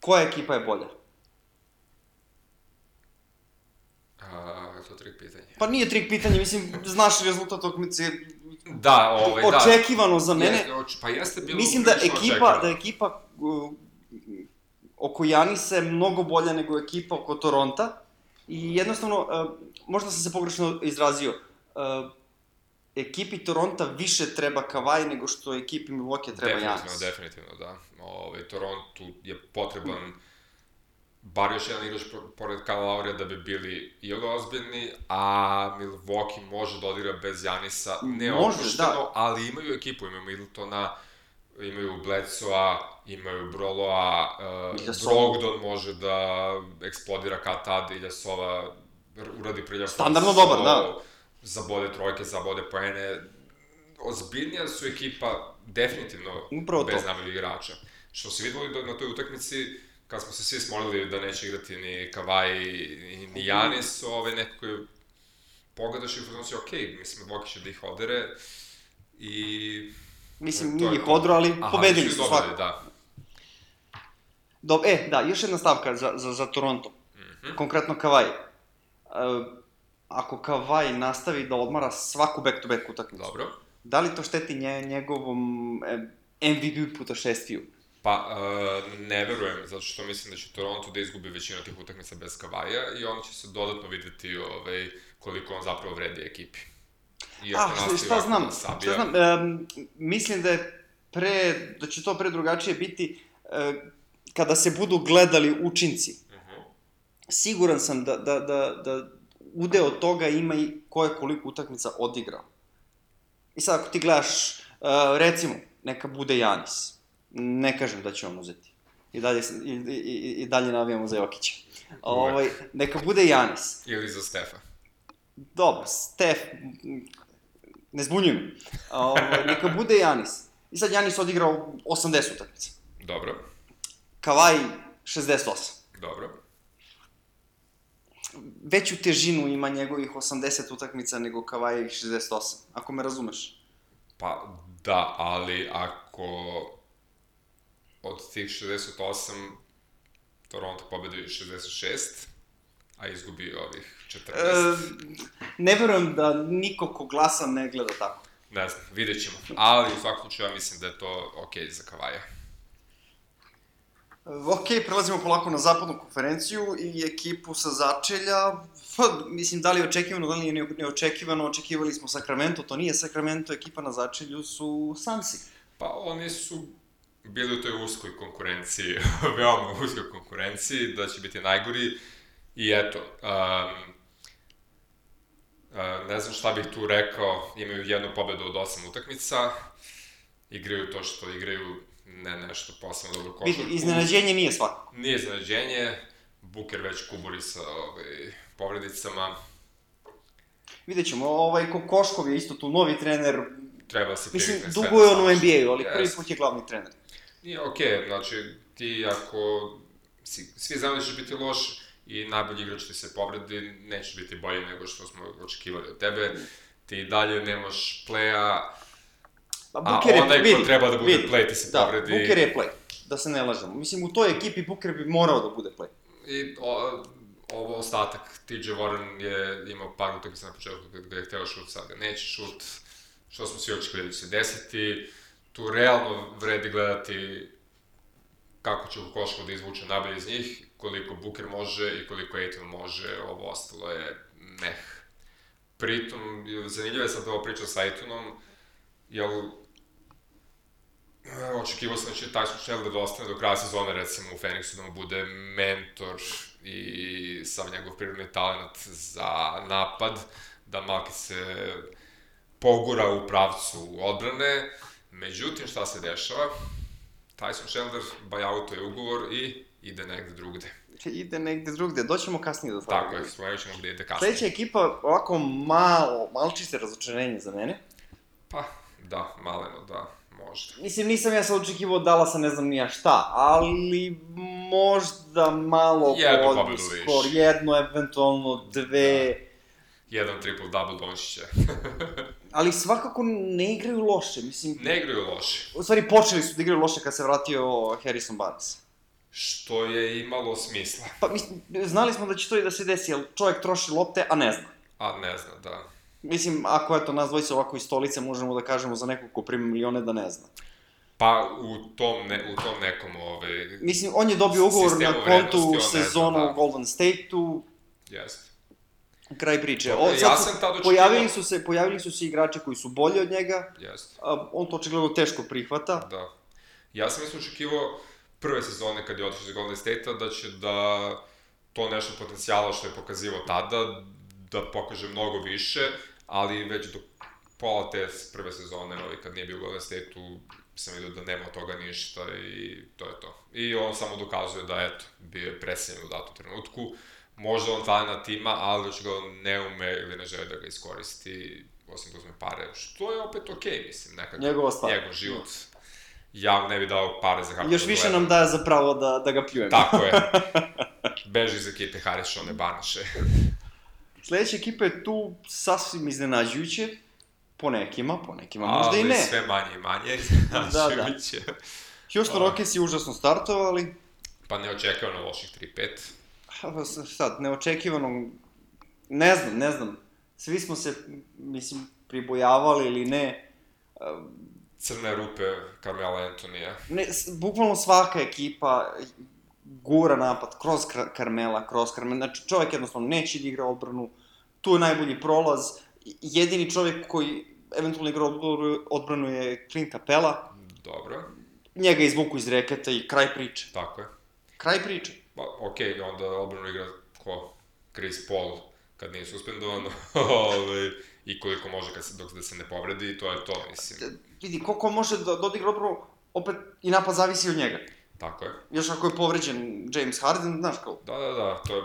koja ekipa je bolja? A, to je trik pitanje. Pa nije trik pitanje, mislim, znaš rezultat utakmice, Da, ovaj, da. očekivano za mene. Jeste, oč- pa jeste bilo Mislim da ekipa, očekivano. da ekipa uh, oko Janisa je mnogo bolja nego ekipa oko Toronta i jednostavno, uh, možda sam se pogrešno izrazio, uh, ekipi Toronta više treba Kavaj nego što ekipi Milwaukee treba definitivno, Janis. Definitivno, da. Ovaj, Torontu je potreban bar još jedan igrač po- pored Kyle Laurija da bi bili ili ozbiljni, a Milwaukee može da odigra bez Janisa, ne Može, da. ali imaju ekipu, imaju Middletona, imaju Bledsoa, imaju Broloa, uh. Brogdon može da eksplodira kad tad, Iljasova uradi priljav Standardno dobar, da. Zabode trojke, zabode poene, ozbiljnija su ekipa definitivno Upravo bez najboljih igrača. Što se videlo i na toj utakmici, kad smo se svi smolili da neće igrati ni Kavaj ni Janis, ove nekako je pogledaš i si, ok, mislim, Milwaukee će da ih odere i... Mislim, nije je ih odro, ali Aha, pobedili su dobili, svako. Da. Dob e, da, još jedna stavka za, za, za Toronto. Mhm. Konkretno Kavaj. Uh, ako Kavaj nastavi da odmara svaku back-to-back utakmicu, Dobro. Da li to šteti nje, njegovom e, MVP putošestviju? Pa, uh, ne verujem, zato što mislim da će Toronto da izgubi većinu tih utakmica bez Kavaja i on će se dodatno videti ovaj, koliko on zapravo vredi ekipi. I ah, šta, šta znam, da sabija... šta znam, um, mislim da je pre, da će to pre drugačije biti uh, kada se budu gledali učinci. Uh mhm. -huh. Siguran sam da, da, da, da udeo toga ima i ko je koliko utakmica odigrao. I sad ako ti gledaš, uh, recimo, neka bude Janis Ne kažem da će on uzeti. I dalje, i, i, i dalje navijamo za Jokića. Ovaj, neka bude Janis. Ili za Stefa. Dobro, Stef, ne zbunjujem. Ovaj, neka bude Janis. I sad Janis odigrao 80 utakmica. Dobro. Kavaj 68. Dobro. Veću težinu ima njegovih 80 utakmica nego Kavaj 68, ako me razumeš. Pa da, ali ako od tih 68 Toronto pobeduje 66, a izgubi ovih 14. E, ne verujem da niko ko glasa ne gleda tako. Ne znam, vidjet ćemo. Ali u svakom slučaju ja mislim da je to okej okay za Kavaja. Ok, prelazimo polako na zapadnu konferenciju i ekipu sa začelja. Pa, mislim, da li je očekivano, da li je neočekivano, očekivali smo Sacramento, to nije Sacramento, ekipa na začelju su Sansi. Pa oni su bili u toj uskoj konkurenciji, <laughs> veoma uskoj konkurenciji, da će biti najgori. I eto, um, uh, ne znam šta bih tu rekao, imaju jednu pobedu od osam utakmica, igraju to što igraju, ne nešto posebno dobro košarku. Iznenađenje nije svako. Nije iznenađenje, Buker već kuburi sa ovaj, povredicama. Vidjet ćemo, ovaj Kokoškov je isto tu novi trener. Treba se Mislim, dugo je on u NBA-u, ali yes. prvi put je glavni trener. Nije okej, okay, znači ti ako si, svi znamo da ćeš biti loš i najbolji igrač ti se povredi, neće biti bolji nego što smo očekivali od tebe. Ti dalje nemaš playa, pa, a onaj ko treba da bude vidi, play ti se da, povredi. Da, Booker je play, da se ne lažemo. Mislim, u toj ekipi Booker bi morao da bude play. I o, ovo ostatak, TJ Warren je imao par utakmica na početku gde je hteo šut, sad ga neće šut, što smo svi očekivali da će se desiti tu realno vredi gledati kako će Kokoškov da izvuče najbolje iz njih, koliko Buker može i koliko Aiton može, ovo ostalo je meh. Pritom, zanimljivo je sad ovo priča sa Aitonom, jel očekivao sam da će Tyson Chandler da ostane do kraja sezone, recimo u Phoenixu, da mu bude mentor i sav njegov prirodni talent za napad, da Malki se pogura u pravcu odbrane, Međutim, šta se dešava? Tyson Chandler je ugovor i ide negde drugde. Ide negde drugde, doćemo kasnije do toga. Tako je, spomenut ćemo gde ide kasnije. Sledeća ekipa, ovako malo, malo čiste razočarenje za mene. Pa, da, maleno, da, možda. Mislim, nisam ja sad očekivao Dallasa ne znam nija šta, ali možda malo jedno pobedu skor, jedno, eventualno dve. Da. Jedan triple-double donšiće. <laughs> ali svakako ne igraju loše, mislim... Ne igraju loše. U stvari, počeli su da igraju loše kad se vratio Harrison Barnes. Što je imalo smisla. Pa, mislim, znali smo da će to i da se desi, jer čovjek troši lopte, a ne zna. A ne zna, da. Mislim, ako eto, nas dvojice ovako iz stolice, možemo da kažemo za nekog ko prima milione da ne zna. Pa u tom, ne, u tom nekom, ove... Mislim, on je dobio ugovor na kontu sezona da. u Golden State-u. Jeste kraj priče. O, ja sam tad očekivao... Pojavili su, se, pojavili su se igrači koji su bolji od njega. Jeste. On to očigledno teško prihvata. Da. Ja sam isto očekivao prve sezone kad je otišao iz Golden State-a da će da to nešto potencijala što je pokazivao tada, da pokaže mnogo više, ali već do pola te prve sezone, ovaj, kad nije bio u Golden State-u, sam vidio da nema toga ništa i to je to. I on samo dokazuje da, eto, bio je presenjen u datom trenutku možda on talent ima, ali ga ne ume ili ne žele da ga iskoristi, osim da uzme pare, što je opet okej, okay, mislim, nekako. Njegova stvar. Njegov život. Ja ne bi dao pare za kako Još više gleda. nam daje za pravo da, da ga pljujem. Tako je. <laughs> Beži iz ekipe Harrisone Barnaše. Sledeća ekipa je tu sasvim iznenađujuće, po nekima, po nekima možda ali i ne. Ali sve manje i manje iznenađujuće. <laughs> Da, da. Houston Rockets je užasno startovali. Pa neočekavano loših 3-5 sad, neočekivano, ne znam, ne znam, svi smo se, mislim, pribojavali ili ne, Crne rupe Carmela Antonija. Ne, bukvalno svaka ekipa gura napad kroz Karmela, kroz Karmela. Znači, čovjek jednostavno neće da igra odbranu. Tu je najbolji prolaz. Jedini čovjek koji eventualno igra odbranu je Clint Capella. Dobro, Njega izvuku iz reketa i kraj priče. tako je. Kraj priče. Pa, okej, okay, onda odbranu igra ko? Chris Paul, kad nije suspendovan, <laughs> ovaj, i koliko može kad se, dok da se ne povredi, to je to, mislim. Vidi, ko, ko može da, odigra odbranu, opet i napad zavisi od njega. Tako je. Još ako je povređen James Harden, znaš kao, Da, da, da, to je...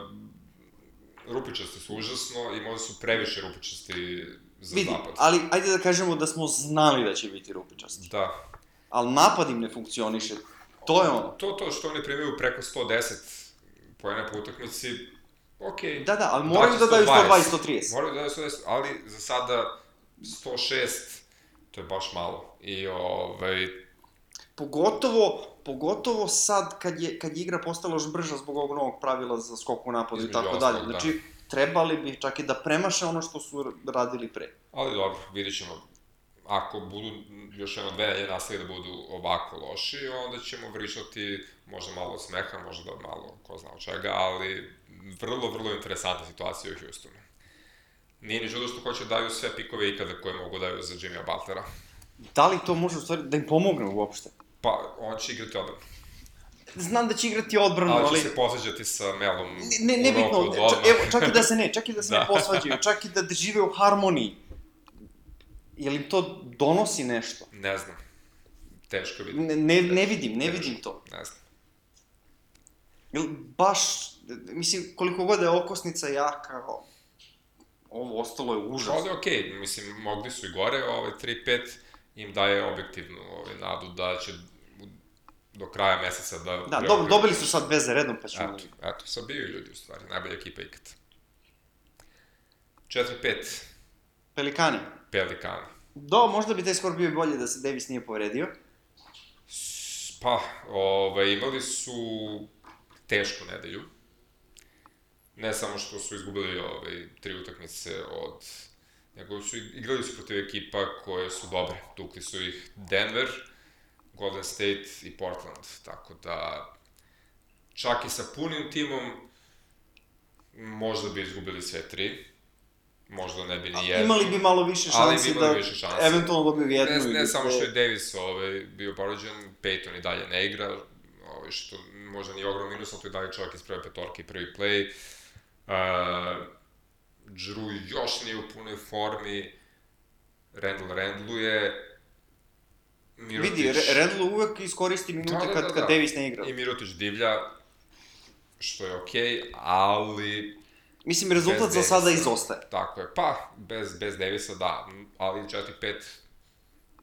Rupičasti su užasno i možda su previše rupičasti za vidi, zapad. ali ajde da kažemo da smo znali da će biti rupičasti. Da. Ali napad im ne funkcioniše. To je ono. To, to što oni primaju preko 110 pojene po utakmici, okej. Da, da, ali moraju da daju 120, 130. Moraju da daju 120, ali za sada 106, to je baš malo. I ovaj, Pogotovo, pogotovo sad kad je, kad je igra postala još brža zbog ovog novog pravila za skok u napadu i tako dalje. da. Znači, trebali bi čak i da premaše ono što su radili pre. ali dobro, vidit ćemo. Ako budu još jedno dve nelje nastavili da budu ovako loši, onda ćemo vrištati možda malo smeha, možda malo ko zna čega, ali vrlo, vrlo interesantna situacija u Houstonu. Nije ni čudo što hoće da daju sve pikove ikada koje mogu daju za Jimmya Butlera. Da li to može u stvari da im pomogne uopšte? Pa, on će igrati odbranu. Znam da će igrati odbranu, Ali ali... će se posveđati sa Melom Ne, ne, u roku nebitno, od čak, odmah. evo, čak i da se ne, čak i da se <laughs> Da. ne posvađaju, čak i da žive u harmoniji. Je li to donosi nešto? Ne znam. Teško vidjeti. Ne, ne, ne vidim, ne vidim to. Ne znam. Jel baš, mislim, koliko god je okosnica jaka, ovo ostalo je užasno. Je okej, mislim, mogli su i gore, ovaj 3-5 im daje objektivnu ovaj, nadu da će do kraja meseca da... Da, dobro, dobili su sad dve za redom, pa ćemo... Eto, eto, sad bio ljudi u stvari, najbolja ekipa ikad. 4-5, Pelikani. Pelikani. Do, možda bi taj skor bio bolje da se Davis nije povredio. Pa, ovaj, imali su tešku nedelju. Ne samo što su izgubili ovaj, tri utakmice od... Nego su igrali su protiv ekipa koje su dobre. Tukli su ih Denver, Golden State i Portland. Tako da, čak i sa punim timom, možda bi izgubili sve tri. Možda ne bi ni jednu. Imali bi malo više Ali bi da više šanse. eventualno dobiju jednu Ne, ili ne samo što je Davis ovaj, bio povređen, Peyton i dalje ne igra, ovaj, što možda nije ogrom minus, ali to je dalje čovjek iz prve petorke i prvi play. Uh, Drew još nije u punoj formi, Randall Randluje, Mirotić... Vidi, Re- Randall uvek iskoristi minute Da, da, kad, da, kad da. Davis ne igra. I Mirotić divlja, što je okej, okay, ali Mislim, rezultat za sada izostaje. tako je. Pa, bez, bez Davisa da, ali 4-5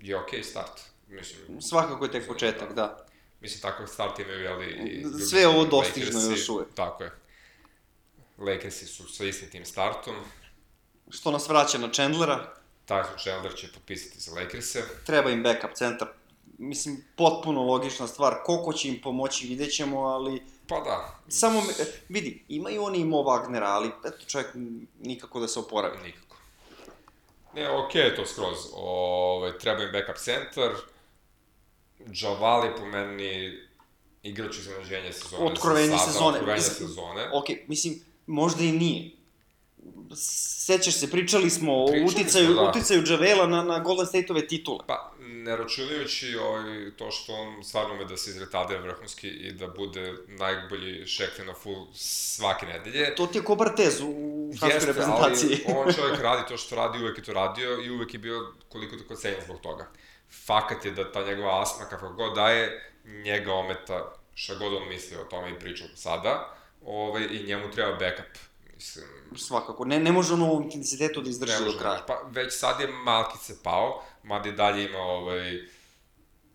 je okej okay start. Mislim, Svakako je tek početak, da. Mislim, takav start imaju, jeli, i... drugi Sve ovo dostižno Lakersi. još uvek. Tako je. Lakersi su sa istim tim startom. Što nas vraća na Chandlera, Tyson Chandler će potpisati za Lakers-e. treba im backup centar. Mislim, potpuno logična stvar. Koliko će im pomoći, vidjet ćemo, ali... Pa da, Samo, me, vidi, imaju oni i Mo Wagnera, ali eto, čovjek nikako da se oporavi. nikako. Ne, okej je to skroz. Ove, treba im backup centar. Javal je po meni igrač iznenađenja sezone. Otkrovenje sada, sezone. Otkrovenje Mislim, sezone. Ok, mislim, možda i nije. Sećaš se, pričali smo o Pričali uticaju, smo, da. uticaju Javela na, na Golden State-ove titule. Pa, ne računajući ovaj, to što on stvarno ume da se izretade vrhunski i da bude najbolji šekli na full svake nedelje. To ti je ko Bartez u francuskoj Jeste, reprezentaciji. ali <laughs> on čovjek <laughs> radi to što radi, uvek je to radio i uvek je bio koliko tako cenjen zbog toga. Fakat je da ta njegova asma, kako god daje, njega ometa šta god on misli o tome i priča sada, ovaj, i njemu treba backup. Mislim, Svakako, ne, ne može on u intenzitetu da izdrži do kraja. pa već sad je malkice pao, mada i dalje ima ovaj,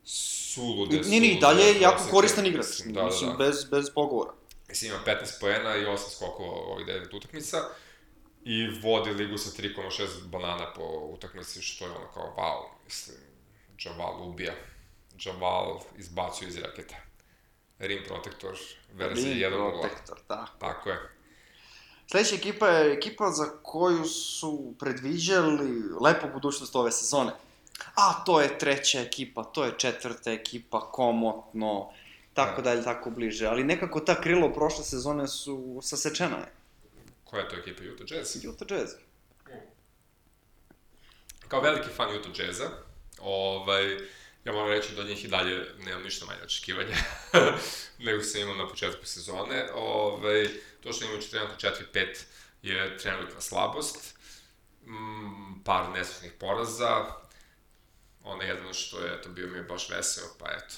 sulude, Nije ni sulude dalje je jako koristan igrač, Mislim, Da, da, mislim, da. bez, bez pogovora. Mislim, ima 15 poena i 8 skokova ovih 9 utakmica i vodi ligu sa 3,6 banana po utakmici, što je ono kao wow, mislim, Javal ubija. Javal izbacuje iz raketa. Rim protektor, verzija Rim 1.0. protektor, da. Tako je. Sledeća ekipa je ekipa za koju su predviđali lepu budućnost ove sezone. a to je treća ekipa, to je četvrta ekipa, komotno, tako Da. dalje, tako bliže. Ali nekako ta krilo prošle sezone su sasečena je. Koja je to ekipa Utah Jazz? Utah Jazz. Kao veliki fan Utah Jazza, ovaj, ja moram reći da od njih i dalje nemam ništa manje očekivanja <laughs> nego sam imao na početku sezone. Ovaj, to što imaju trenutno 4-5 je trenutna slabost, mm, par nesretnih poraza, ono jedno što je, eto, bio mi je baš veseo, pa eto,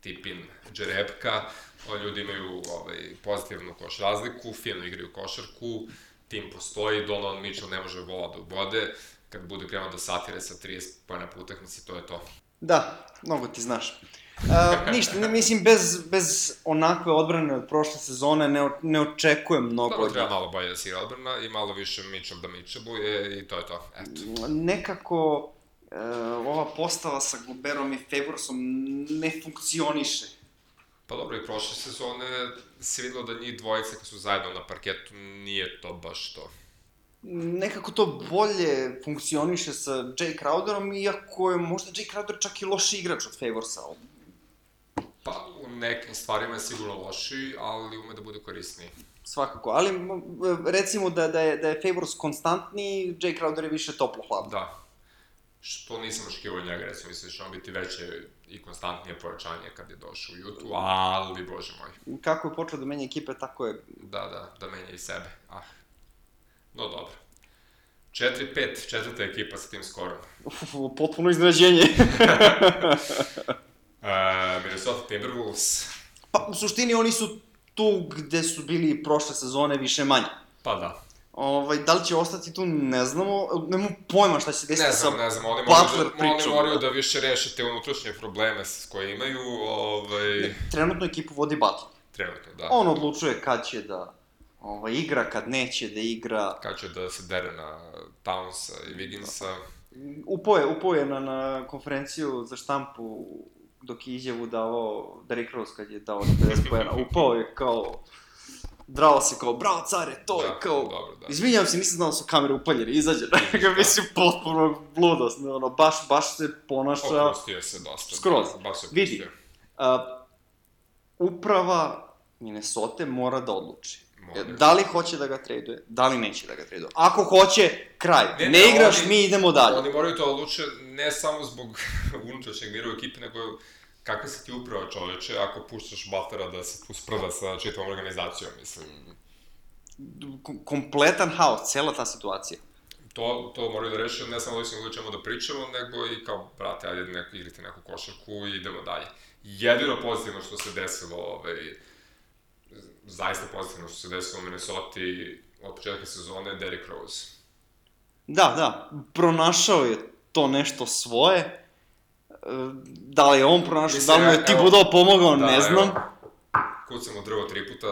tipin džerepka, oni ljudi imaju ovaj, pozitivnu koš razliku, fino igraju košarku, tim postoji, Donovan Mitchell ne može vola da ubode, kad bude krenuo da satire sa 30 pojena po utakmici, to je to. Da, mnogo ti znaš. Uh, ništa, ne, mislim, bez, bez onakve odbrane od prošle sezone ne, ne očekujem mnogo Dobro, treba malo bolje da si odbrana i malo više Mitchell da Mitchelluje i to je to, eto. Nekako uh, ova postava sa Globerom i Favorsom ne funkcioniše. Pa dobro, i prošle sezone se videlo da njih dvojice kad su zajedno na parketu nije to baš to. Nekako to bolje funkcioniše sa Jay Crowderom, iako je možda Jay Crowder čak i loši igrač od Favorsa. Pa u nekim stvarima je sigurno lošiji, ali ume da bude korisniji. Svakako, ali recimo da, da, je, da je Favors konstantniji, Jay Crowder je više toplo-hladno. Da. Što nisam očekivao od njega, recimo, mislim da će on biti veće i konstantnije pojačanje kad je došao u Jutu, ali, bože moj, Kako je počeo da menja ekipe, tako je da, da, da menja i sebe. Ah. No dobro. 4-5, četvrta ekipa sa tim skorom. uf, potpuno iznenađenje. <laughs> <laughs> Uh, Minnesota Timberwolves, pa u suštini oni su tu gde su bili prošle sezone više manje. pa da. Ovaj, da li će ostati tu, ne znamo, nemamo pojma šta će se desiti Ne sa znam, ne znam, oni moraju, Butler da, oni pričom. moraju da više reše te unutrašnje probleme s koje imaju, ovaj, Trenutno ekipu vodi Butler. trenutno, da. On odlučuje kad će da ovaj, igra, kad neće da igra. Kad će da se dere na Townsa i Wigginsa. Upao je, upao je na, na konferenciju za štampu dok je izjavu davao Derrick Rose kad je dao 50 pojena. <laughs> Upao je kao... Drao se kao, bravo care, to je Da, kao... dobro, da. Izvinjam se, nisam znao da su kamere upaljene, izađe. <laughs> Ga mislim, potpuno ludost, ono, baš, baš se ponaša... Oprostio se dosta. Skroz. Baš se Vidi. A, uprava Minnesota mora da odluči. Mora. Da li hoće da ga traduje, da li neće da ga traduje. Ako hoće, kraj. Ne, Ne, ne igraš, oni- mi idemo dalje. Oni moraju to odluče ne samo zbog <laughs> unutrašnjeg mira u ekipi, nego kakva si ti uprava čoveče ako puštaš Butlera da se tu sprda sa čitavom organizacijom, mislim. Kom- kompletan haos, cela ta situacija. To, to moraju da reše, ne samo da da ćemo da pričamo, nego i kao, brate, ajde neko, igrite neku košarku i idemo dalje. Jedino pozitivno što se desilo, ovaj, zaista pozitivno što se desilo u Minnesota od početka sezone, Derrick Rose. Da, da, pronašao je to nešto svoje. E, Da li je on pronašao, Mislim, da li mu je evo- Thibodeau pomogao, Da, ne evo. znam. Kucam u drvo tri puta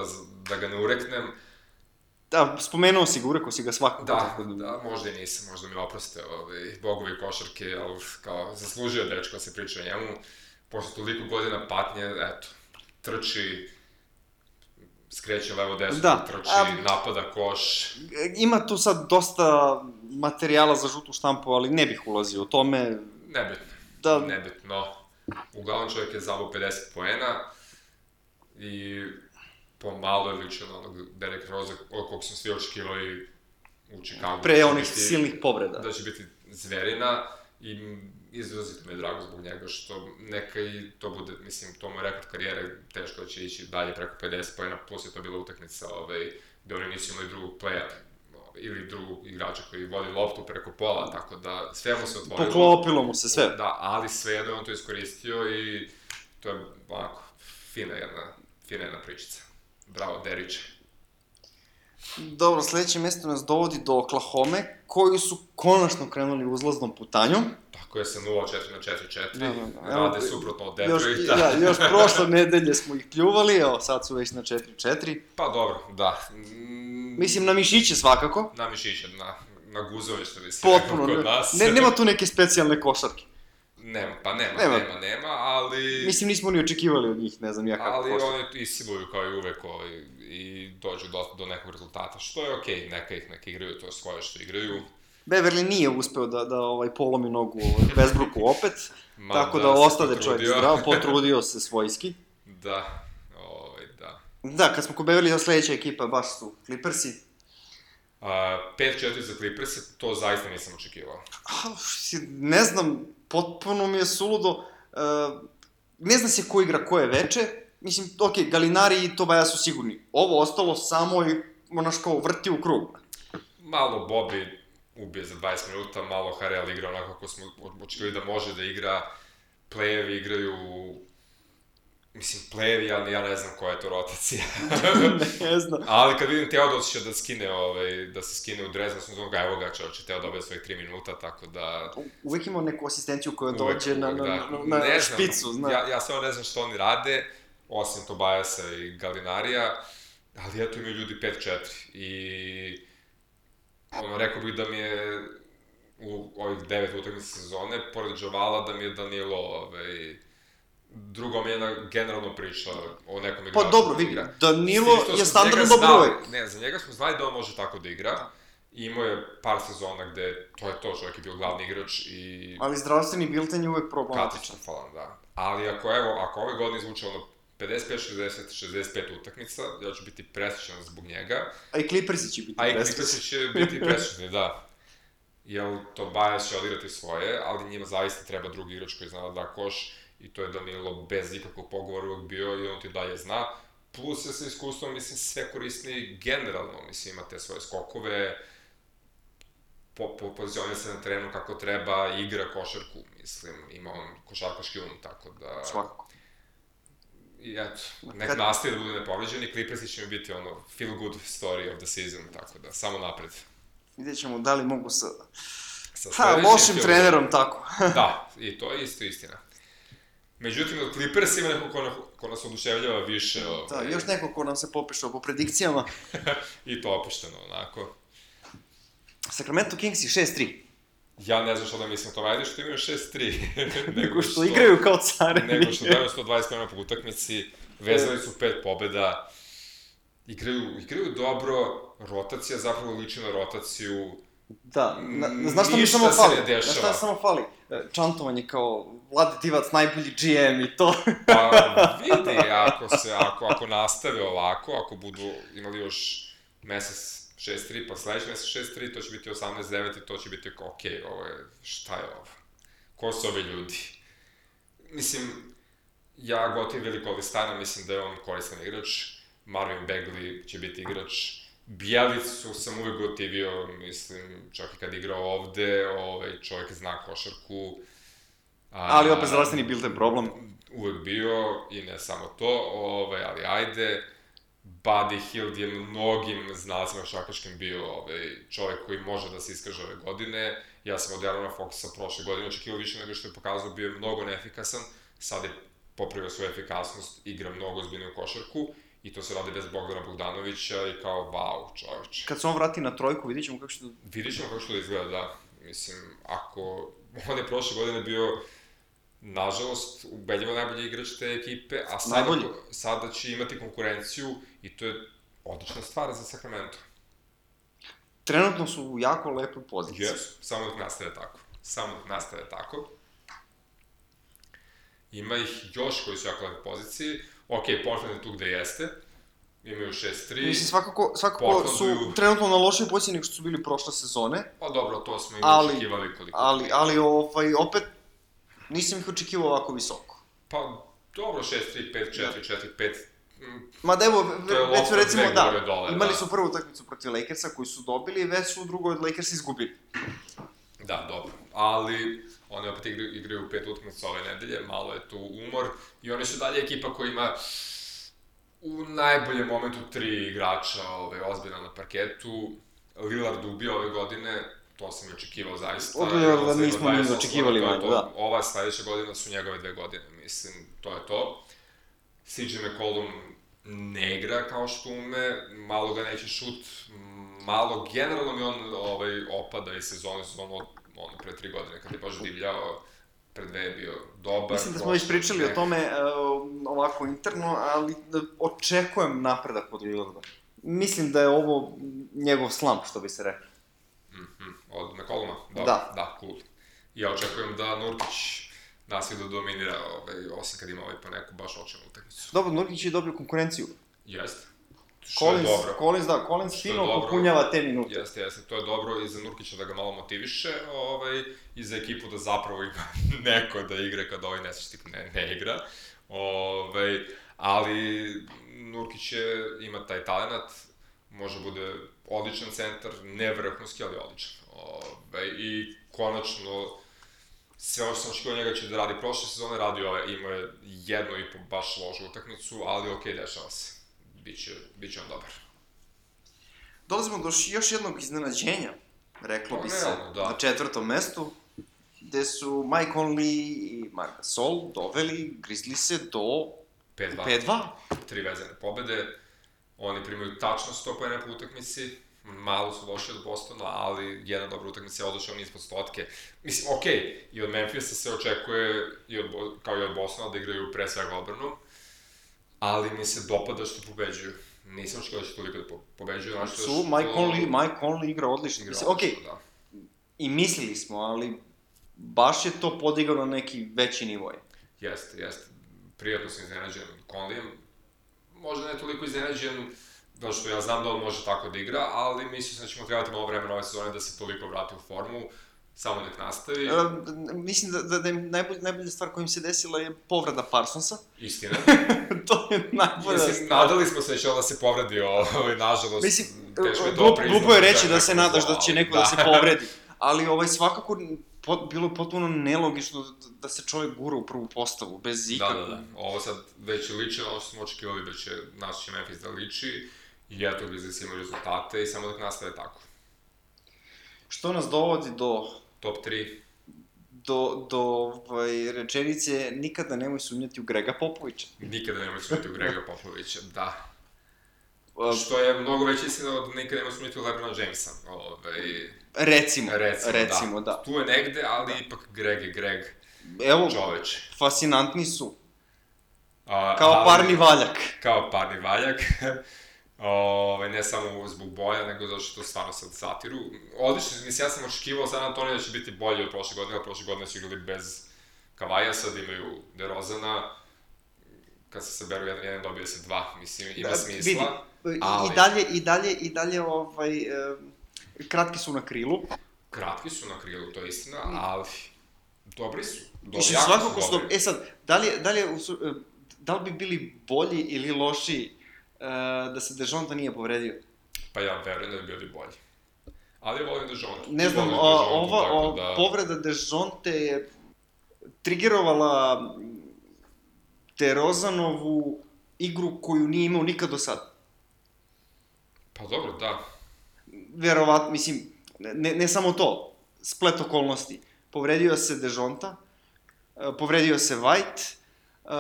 da ga ne ureknem. Da, spomenuo si ga, urekao si ga svakako. Da, tako da, možda i nisam, možda mi oproste ovaj, bogovi košarke, ali kao, zaslužio dečko da se priča o njemu. Posle toliko godina patnje, eto, trči, skreće levo desno, Da, trči, a- napada koš. Ima tu sad dosta materijala za žutu štampu, ali ne bih ulazio u tome. Nebitno, Da. nebitno. Uglavnom čovjek je zabao 50 poena i pomalo je ličio na onog Derek Rose, od kog smo svi očekivali u Chicago. Pre Da onih biti- silnih povreda. da će biti zverina i izrazito mi je drago zbog njega što neka i to bude, mislim, to mu je rekord karijere, teško da će ići dalje preko 50 pojena, plus je to bila utakmica ovaj, gde oni nisu imali drugog playa ili drugog igrača koji vodi loptu preko pola, tako da sve mu se otvorilo. Poklopilo mu se sve. Da, ali svejedno je on to iskoristio i to je onako fina jedna, fina jedna pričica. Bravo, Deriće. Dobro, sledeće mesto nas dovodi do Oklahoma, koji su konačno krenuli uzlaznom putanjom. Tako je sa 0-4 na 4-4, Da, da, da. Rade suprotno od Još, Detroita. da, još <laughs> prošle nedelje smo ih pljuvali, evo sad su već na 4-4. Pa dobro, da. Mm, Mislim, na mišiće svakako. Na mišiće, na, na guzove što bi se Potpuno. rekao kod nas. Ne, nema tu neke specijalne košarke. Nema, pa nema, Nema. nema, nema, ali... Mislim, nismo ni očekivali od njih, ne znam ja kako ali košarke. oni isiluju kao i uvek ovaj, i dođu do, do nekog rezultata, što je okej, neka ih neka igraju to svoje što igraju. Beverly nije uspeo da, da ovaj, polomi nogu ovaj, Westbrooku opet, <laughs> tako da, se ostade čovjek potrudio. zdrav, <laughs> potrudio se svojski. Da, ovaj, da. Da, kad smo kod Beverly, sledeća ekipa baš su Clippersi. A, 5-4 za Clippers, to zaista nisam očekivao. Ah, ne znam, potpuno mi je suludo. Uh, ne zna se ko igra koje veče. Mislim, ok, Galinari i Tobaja su sigurni. Ovo ostalo samo i, onaš kao, vrti u krug. Malo Bobby ubije za 20 minuta, malo Harrell igra onako kako smo očekivali da može da igra. Playevi igraju Mislim, playevi, ja, ja ne znam koja je to rotacija. <laughs> ne znam. Ali kad vidim Teodosića da skine, ovaj, da se skine u Dreznu, sam znam ga, evo ga čovječe, Teo dobije svojih 3 minuta, tako da... U, uvek imao neku asistenciju koja uvek, dođe na, uvek, na, da. na, na, ne špicu, zna. Ja, ja samo ne znam što oni rade, osim Tobajasa i Galinarija, ali eto imaju ljudi 5-4 i ono, rekao bih da mi je u ovih devet utakmica sezone, pored Jovala, da mi je Danilo, ovaj, drugo mi je jedna generalno priča o nekom igraču. Pa dobro, vidi. Danilo je smo standardno uvek. Ne, za njega smo znali da on može tako da igra. Imao je par sezona gde to je to, čovjek je bio glavni igrač i Ali zdravstveni bilten je uvek problematičan. katastrofalan, da. Ali ako evo, ako ove godine izvuče ono 55, 60, 65 utakmica, ja ću biti presrećan zbog njega. A i Clippersi će biti A i presrećni. Clippersi će biti presrećni, da. Jer Tobias će odigrati svoje, ali njima zaista treba drugi igrač koji zna da da koš i to je Danilo bez ikakvog pogovora uvek bio i on ti dalje zna. Plus je sa iskustvom, mislim, sve korisni generalno, mislim, ima te svoje skokove, po, po pozicionira se na terenu kako treba, igra košarku, mislim, ima on košarkaški um, tako da... Svakako. I eto, nek Kad- nastaje da bude nepovređen i Clippersi će mi biti ono feel good story of the season, tako da, samo napred. Vidjet ćemo da li mogu sa... Sa Ha, lošim filmom- trenerom tako. <laughs> Da, i to je isto istina. Međutim, od Clippers ima neko ko, na- ko nas oduševljava više. da, Ovaj, još neko ko nam se popešao po predikcijama. <laughs> I to opušteno, onako. Sacramento Kingsi 6-3. Ja ne znam što da mislim o tome, ajde što imaju 6-3. <laughs> Nego što igraju kao carevi. Nego što daju 120 pojena po utakmici, vezali su pet pobeda, igraju, igraju dobro, rotacija zapravo liči na rotaciju, Da, na, na, znaš šta mi samo fali? ne. Znaš šta samo fali? Čantovanje kao Vlade Divac, najbolji GM i to. Pa vidi, ako se, ako, ako nastave ovako, ako budu imali još mesec 6-3, pa sledeći mesec 6-3, to će biti 18-9 i to će biti okej, ovo je, šta je ovo? Ko su ovi ljudi? Mislim, ja gotivim veliko Olistana, mislim da je on koristan igrač, Marvin Bagley će biti igrač, Bjelicu sam uvek gotivio, mislim, čak i kad igrao ovde, ovaj, čovjek zna košarku. A, Ali opet zdravstveni bilten problem. uvek bio i ne samo to, ovaj, ali ajde. Buddy Hield je mnogim znalcima šakaškim bio ovaj, čovjek koji može da se iskaže ove godine. Ja sam od Jarona Foxa prošle godine očekivao više nego što je pokazao, bio je mnogo neefikasan. Sad je popravio svoju efikasnost, igra mnogo ozbiljniju košarku i to se radi bez Bogdana Bogdanovića i kao, wow, čovječ. Kad se on vrati na trojku, vidit ćemo kako će to... Vidit ćemo kako što da izgleda, da. Mislim, ako... On je prošle godine bio, nažalost, ubedljivo najbolji igrač te ekipe, a sada, Najbolji. sada će imati konkurenciju i to je odlična stvar za Sacramento. Trenutno su u jako lepoj poziciji. Yes, samo dok nastave tako. Samo dok nastave tako. Ima ih još koji su jako lepe poziciji. Ok, Portland je tu gde jeste. Imaju 6-3. Mislim, svakako, svakako Portlandu su trenutno na lošoj poziciji nego što su bili prošle sezone, Pa dobro, to smo i Ali- očekivali koliko. ali, ali ovaj, opet nisam ih očekivao ovako visoko. Pa dobro, 6-3, 5-4, 4-5. mm, Ma da evo, već recimo da, dole, imali da. su prvu utakmicu protiv Lakersa koju su dobili i već su u drugoj od Lakers izgubili. Da, dobro. Ali oni opet igraju, igraju pet utakmica ove nedelje, malo je tu umor i oni su dalje ekipa koja ima u najboljem momentu tri igrača ove, ozbiljno na parketu. Lillard ubio ove godine, to sam i očekivao zaista. Od Lillarda On za nismo ni 28 očekivali to manje, to. da. Ova sledeća godina su njegove dve godine, mislim, to je to. CJ McCollum ne igra kao što ume, malo ga neće šut, malo generalno mi on ovaj, opada iz sezone, sezonu od ono, pre tri godine, kad je baš divljao, pre dve je bio dobar. Mislim da smo već pričali o ne. tome e, ovako interno, ali da očekujem napredak od Lillarda. Mislim da je ovo njegov slump, što bi se rekao. Mhm, Od McColluma Dobro, Da. Da, cool. Ja očekujem da Nurkić nastavi da dominira, ovaj, osim kad ima ovaj po neku baš očinu utakmicu. Dobro, Nurkić je dobio konkurenciju. Jeste. Što je Collins, dobro. Collins, da, Collins je fino popunjava te minute. Jeste, jeste, to je dobro i za Nurkića da ga malo motiviše, ovaj, i za ekipu da zapravo ima <laughs> neko da igra kad ovaj nesreći tip ne, ne igra. Ovaj, ali Nurkić je, ima taj talent, može bude odličan centar, ne vrhunski, ali odličan. Ovaj, I konačno, sve ono što sam očekivao njega će da radi prošle sezone, radi ove, imao je jednu i po baš lošu utakmicu, ali okej, dešava se. Biće, biće on dobar. Dolazimo do još jednog iznenađenja, reklo Pa, bi se, da. na četvrtom mestu, gde su Mike Conley i Marc Gasol doveli Grizzliese do 5-2. 5-2. tri vezane pobede. Oni primaju tačno 100 pojene po utakmici, malo su loši od Bostona, ali jedna dobra utakmica je odlična ispod stotke. Mislim, okej, okay, i od Memphisa se očekuje, i od, kao i od Bostona, da igraju pre svega odbranu, ali mi se dopada što pobeđuju. Nisam očekao da će toliko da po, pobeđuju, znači Su, Mike Conley, Mike Conley igra odlično. igra Mislim, okej, odlično, da. i mislili smo, ali baš je to podigao na neki veći nivo. Jeste, jeste. Prijatno sam iznenađen Conleyem. Možda ne toliko iznenađen, zato što ja znam da on može tako da igra, ali mislim da ćemo trebati malo vremena ove sezone da se toliko vrati u formu, samo nek nastavi. E, mislim da, da, da je najbolj, najbolja stvar koja im se desila je povreda Parsonsa. Istina. <laughs> to je najbolja Mislim, stvar. nadali smo se da će on da se povredi, ovaj, nažalost, Mislim, teško je to glup, priznati, glupo je reći da se nadaš da će neko da, se povredi. Ali ovaj, svakako pot, bilo je potpuno nelogično da, da se čovjek gura u prvu postavu, bez Da, ikakvog. da, da. Ovo sad već liči ono što smo očekivali da će naš će Memphis da liči. I eto, Grizzlies imaju rezultate i samo da nastave tako. Što nas dovodi do, Top 3, do, do ovaj, rečenice nikada nemoj sumnjati u Grega Popovića. nikada nemoj sumnjati u Grega Popovića, da. Uh, Što je mnogo veća istina od nikada nemoj sumnjati u Lebrona Jamesa. Ovaj, recimo, recimo, recimo da. da. Tu je negde, ali ipak Greg je Greg, Evo, čoveč. fascinantni su. A, Kao ali- parni valjak. Kao parni valjak. <laughs> Ove, ne samo zbog boja, nego zato što to stvarno sad satiru. Odlično, mislim, ja sam očekivao San Antonio da će biti bolji od prošle godine, ali prošle godine su igrali bez Kavaja, sad imaju DeRozana, kad se saberu jedan, jedan dobije se dva, mislim, ima Da, smisla. vidi, ali- I dalje, i dalje, i dalje, ovaj, kratki su na krilu. Kratki su na krilu, to je istina, ali dobri su. Dobri, Mislim, jako svakako su dobri. E sad, da li, da li, da li bi bili bolji ili loši da se Dejonta nije povredio? Pa ja verujem da bi bili bolji. Ali volim Dejonta. Ne znam, Dejontu, ova o, da... povreda Dejonte je trigerovala Terozanovu igru koju nije imao nikad do sada. Pa dobro, da. Verovatno, mislim, ne, ne samo to, splet okolnosti. Povredio se Dejonta, e, povredio se White, e,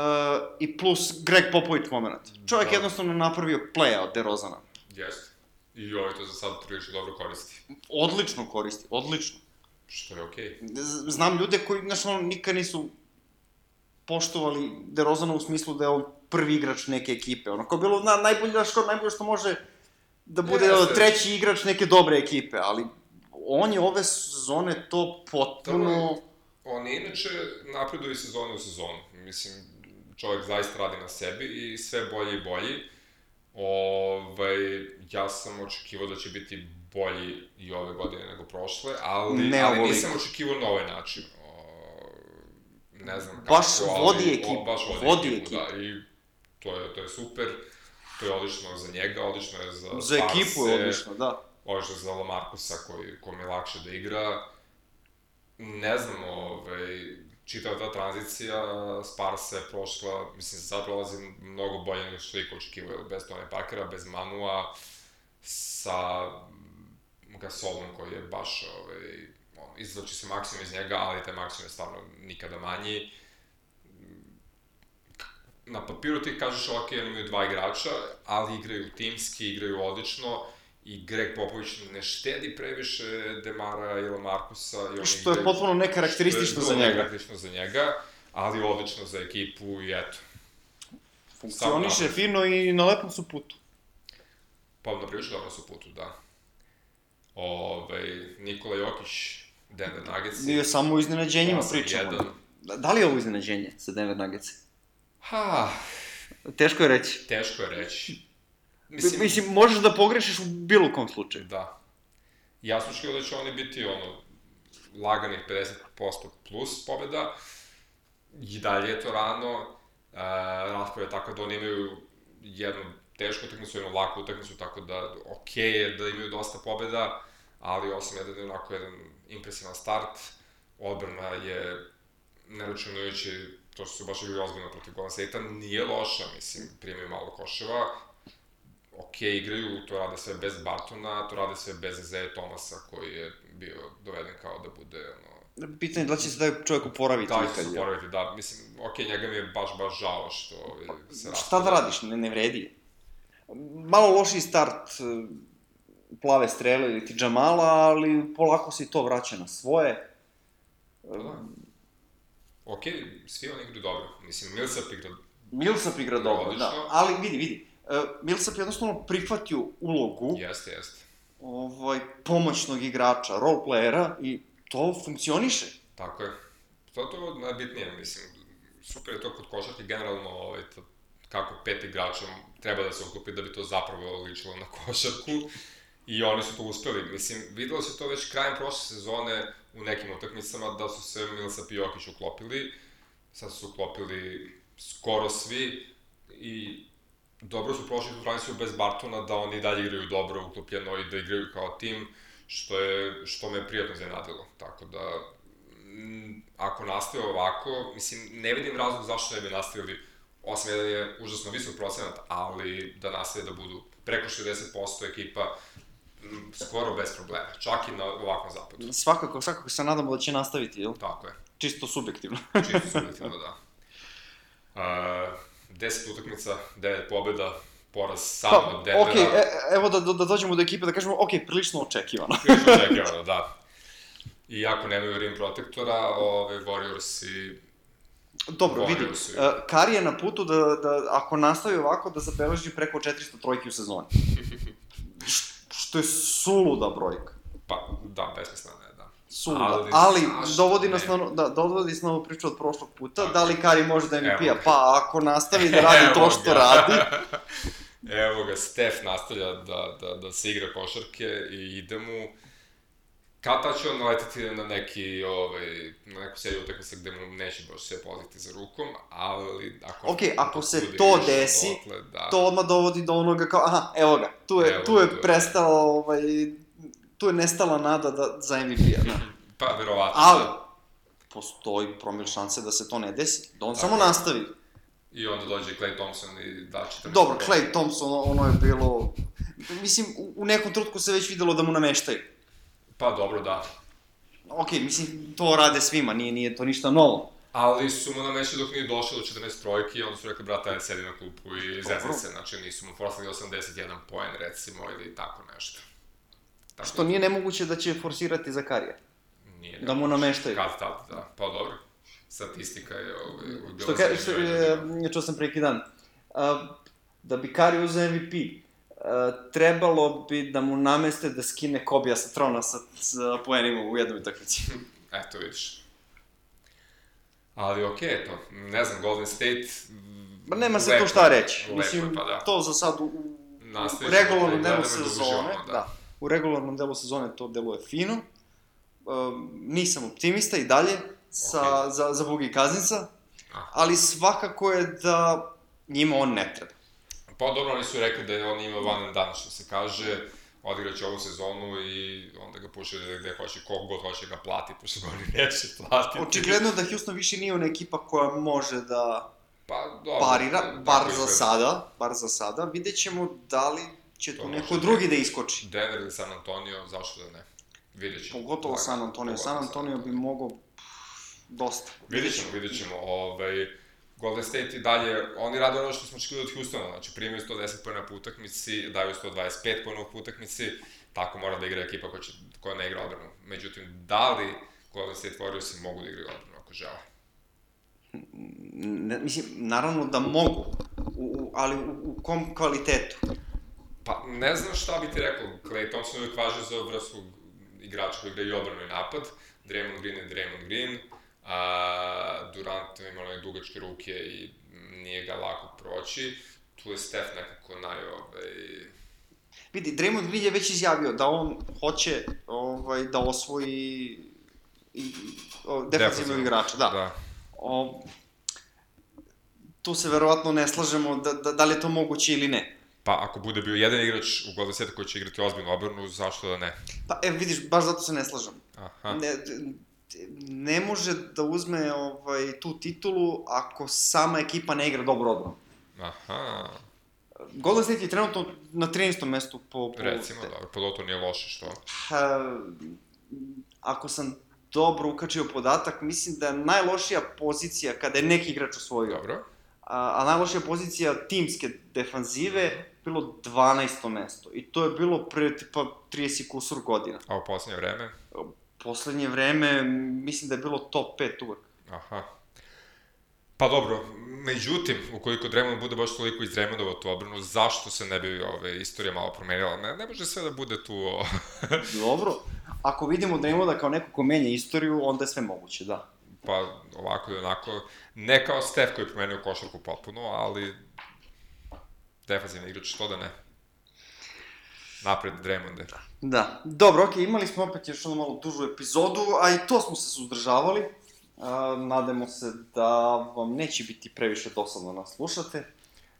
i plus Greg Popović moment. Čovjek Da. jednostavno napravio playa od DeRozana. Jeste. I ovaj to za sad prilično dobro koristi. Odlično koristi, odlično. Što je okej. Z- Znam ljude koji, znaš, ono, nikad nisu poštovali DeRozana u smislu da je on prvi igrač neke ekipe. Ono, kao bilo na, najbolje, kao najbolje što može da bude Jeste. treći igrač neke dobre ekipe, ali on je ove sezone to potpuno... Dobro. On inače napreduje iz sezone u sezonu. Mislim, čovjek zaista radi na sebi i sve bolje i bolji. Ovaj, ja sam očekivao da će biti bolji i ove godine nego prošle, ali, Ne ali nisam očekivao na ovaj način. O, ne znam kako, Baš ali, vodi o, ekipu, baš vodi, vodi ekipu, da, i to je, to je super. To je odlično za njega, odlično je za Za ekipu je odlično, da. Možda za Lamarcusa koji, kom je lakše da igra. Ne znam, ovaj, čitava ta tranzicija Sparsa je prošla, mislim, sad prolazi mnogo bolje nego što je iko očekivao, bez Tony Parkera, bez Manua, sa Gasolom koji je baš, ovaj, on, izvlači se maksimum iz njega, ali taj maksimum je stvarno nikada manji. Na papiru ti kažeš, ok, oni imaju dva igrača, ali igraju timski, igraju odlično, i Greg Popović ne štedi previše Demara i Lamarcusa. I oni Što je potpuno nekarakteristično za njega. Nekarakteristično za njega, ali odlično za ekipu i eto. Funkcioniše fino i na lepom su putu. Pa na prilično dobro su putu, da. Ove, Nikola Jokić Denver Nuggets. Mi je samo o iznenađenjima Osam, pričamo. jedan. Da, da li je ovo iznenađenje sa Denver Nuggets? Ha, Teško je reći. teško je reći. Mislim, Mislim, možeš da pogrešiš u bilo kom slučaju. Da. Ja sam očekivao da će oni biti ono, laganih 50% plus pobjeda. I dalje je to rano. E, raspored je tako da oni imaju jednu tešku utakmicu, jednu laku utakmicu, tako da okej je da imaju dosta pobjeda, ali 8-1 je onako jedan impresivan start. Odbrana je neračunajući to što su baš igrali ozbiljno protiv Golden State-a, nije loša, mislim, primaju malo koševa, ok, igraju, to rade sve bez Bartona, to rade sve bez Zeje Tomasa, koji je bio doveden kao da bude, ono, Pitanje je da li će se taj čovjek oporaviti da će se jel? oporaviti, da, mislim, ok, njega mi je baš, baš žao što ovaj, se Šta da radiš, ne, ne vredi. Malo lošiji start e, plave strele ili ti Džamala, ali polako se to vraća na svoje. Da. Ok, svi oni igraju dobro, mislim, Millsap igra, Millsap igra dobro, da. Ali vidi, vidi. Uh, Millsap jednostavno prihvatio ulogu jeste, jeste. ovaj, pomoćnog igrača, roleplayera i to funkcioniše. Tako je. To je to najbitnije, mislim, super je to kod košarke, generalno, ovaj, to, kako pet igrača treba da se uklopi da bi to zapravo ličilo na košarku. I oni su to uspeli. Mislim, videlo se to već krajem prošle sezone u nekim utakmicama da su se Millsap i Jokić uklopili. Sad su uklopili skoro svi i dobro su prošli tu tranziciju bez Bartona da oni dalje igraju dobro, uklopljeno i da igraju kao tim, što, je, što me prijatno iznenadilo. Tako da, ako nastave ovako, mislim, ne vidim razlog zašto ne bi nastavili 8-1 je užasno visok procenat, ali da nastave da budu preko 60% ekipa, m, skoro bez problema, čak i na ovakvom zapadu. Svakako, svakako se nadamo da će nastaviti, jel? Tako je, Čisto subjektivno. čisto subjektivno, da. Uh, <laughs> 10 utakmica, 9 pobjeda, poraz samo od Denvera. ok, e, evo da, da, da dođemo do ekipe da kažemo, ok, prilično očekivano. <laughs> Prilično očekivano, da. I ako nemaju rim protektora, ove Warriors i Dobro, Volio vidi, uh, Kari je na putu da, da, ako nastavi ovako, da zabeleži preko 400 trojki u sezoni. <laughs> Što je suluda brojka. pa da, besmisleno da. Suluda. Ali Ali, zašto dovodi nas na, da, dovodi nas na ovu priču od prošlog puta, Tako. da li Kari može da MVP-a? Pa, ako nastavi da radi to što radi, Evo ga, <laughs> Stef nastavlja da, da, da se igra košarke i ide mu... Kad ta će on naletiti na neki, ovaj, na neku seriju utakmica gde mu neće baš sve poziti za rukom, ali ako... Ok, ako se to desi, dotle, da. to odmah dovodi do onoga kao, aha, evo ga, tu je, Evo tu ga, je tu je. prestao, ovaj, tu je nestala nada da, za MVP-a, da. <laughs> Pa, verovatno. Ali, da. postoji promil šanse da se to ne desi, da on Tako samo nastavi. I onda dođe Clay Thompson i da 14 Dobro. Clay Thompson, ono je bilo... Mislim, u, nekom trenutku se već videlo da mu nameštaju. Pa dobro, da. Ok, mislim, to rade svima, nije, nije to ništa novo. Ali su mu namešali dok nije došao do 14 trojki, onda su rekli, brate, ajde sedi na klupu i zezli se, znači nisu mu forsali 81 poen, recimo, ili tako nešto. Tako Što nije nemoguće da će forsirati za karijer. Nije da mu nemoguće. nameštaju. Kad tad, da. Pa dobro. Statistika je ovaj, Što, ka, što zanimljiva. je, čuo sam pre neki dan. A, da bi Kari uzeo MVP, a, trebalo bi da mu nameste da skine Kobija sa trona sa, sa poenima u jednoj utakmici. <laughs> Eto, vidiš. Ali okej, okay, to. Ne znam, Golden State... Ma nema se lepo tu šta reći. lepo Mislim, pa da. to za sad u, regularnom da delu da sezone, da. da. U regularnom delu sezone to deluje fino. Um, nisam optimista i dalje sa, Okej. za, za Bugi Kaznica, ali svakako je da njima on ne treba. Pa dobro, oni su rekli da je on ima and done, što se kaže, odigraće ovu sezonu i onda ga puše gde hoće, koliko god hoće ga plati, pošto ga oni neće platiti. Očigledno da Houston više nije ona ekipa koja može da Pa, dobro. parira, bar za sada, bar za sada. Vidjet ćemo da li će tu neko da- drugi da iskoči. Denver ili San Antonio, zašto da ne? Vidjet ćemo. Pogotovo San Antonio. pogotovo San Antonio bi mogao dosta. Vidjet ćemo, vidjet ćemo. Ovaj, Golden State i dalje, oni rade ono što smo očekivali od Houstona, znači primaju 110 pojena po utakmici, daju 125 pojena po utakmici, tako mora da igra ekipa koja, će, koja ne igra odbranu. Međutim, da li Golden State Warriors mogu da igraju odbranu ako žele? Ne, mislim, naravno da mogu, u, ali u, u kom kvalitetu? Pa, ne znam šta bi ti rekao, Clay Thompson uvijek važi za vrstu igrača koji igraju i odbranu i napad, Draymond Green je Draymond Green, a Durant ima imao dugačke ruke i nije ga lako proći. Tu je Steph nekako naj, ovaj, Vidi, Draymond Green je već izjavio da on hoće ovaj, da osvoji i, o, defensivnog igrača, da. da. O, tu se verovatno ne slažemo da, da, da li je to moguće ili ne. Pa ako bude bio jedan igrač u Golden State koji će igrati ozbiljnu obrnu, zašto da ne? Pa, e, vidiš, baš zato se ne slažem. Aha. Ne, ne može da uzme ovaj, tu titulu ako sama ekipa ne igra dobro odbranu. Aha. Golden State je trenutno na 13. mestu po... po Recimo, dobro, pod to nije loše, što? Ha, ako sam dobro ukačio podatak, mislim da je najlošija pozicija kada je neki igrač osvojio. Dobro. A, a najlošija pozicija timske defanzive bilo 12. mesto. I to je bilo pre tipa 30 kusur godina. A u poslednje vreme? Poslednje vreme, mislim da je bilo top 5 uvek. Aha. Pa dobro, međutim, ukoliko Draymond bude baš toliko iz Draymondova tu obranu, zašto se ne bi ove, istorija malo promenila? Ne, ne može sve da bude tu... O... <laughs> Dobro, ako vidimo Draymonda kao neko ko menja istoriju, onda je sve moguće, da. Pa ovako i onako, ne kao Steph koji je promenio košarku potpuno, ali defensivni igrač, što da ne. Napred Draymonde. Da. Dobro, okej, okay, imali smo opet još ono malo dužu epizodu, a i to smo se suzdržavali. A, nadamo se da vam neće biti previše dosadno nas slušate.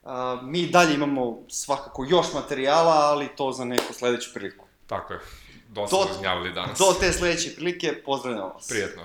A, mi dalje imamo svakako još materijala, ali to za neku sledeću priliku. Tako je. Dosta smo danas. Do te sledeće prilike, pozdravljamo vas. Prijetno.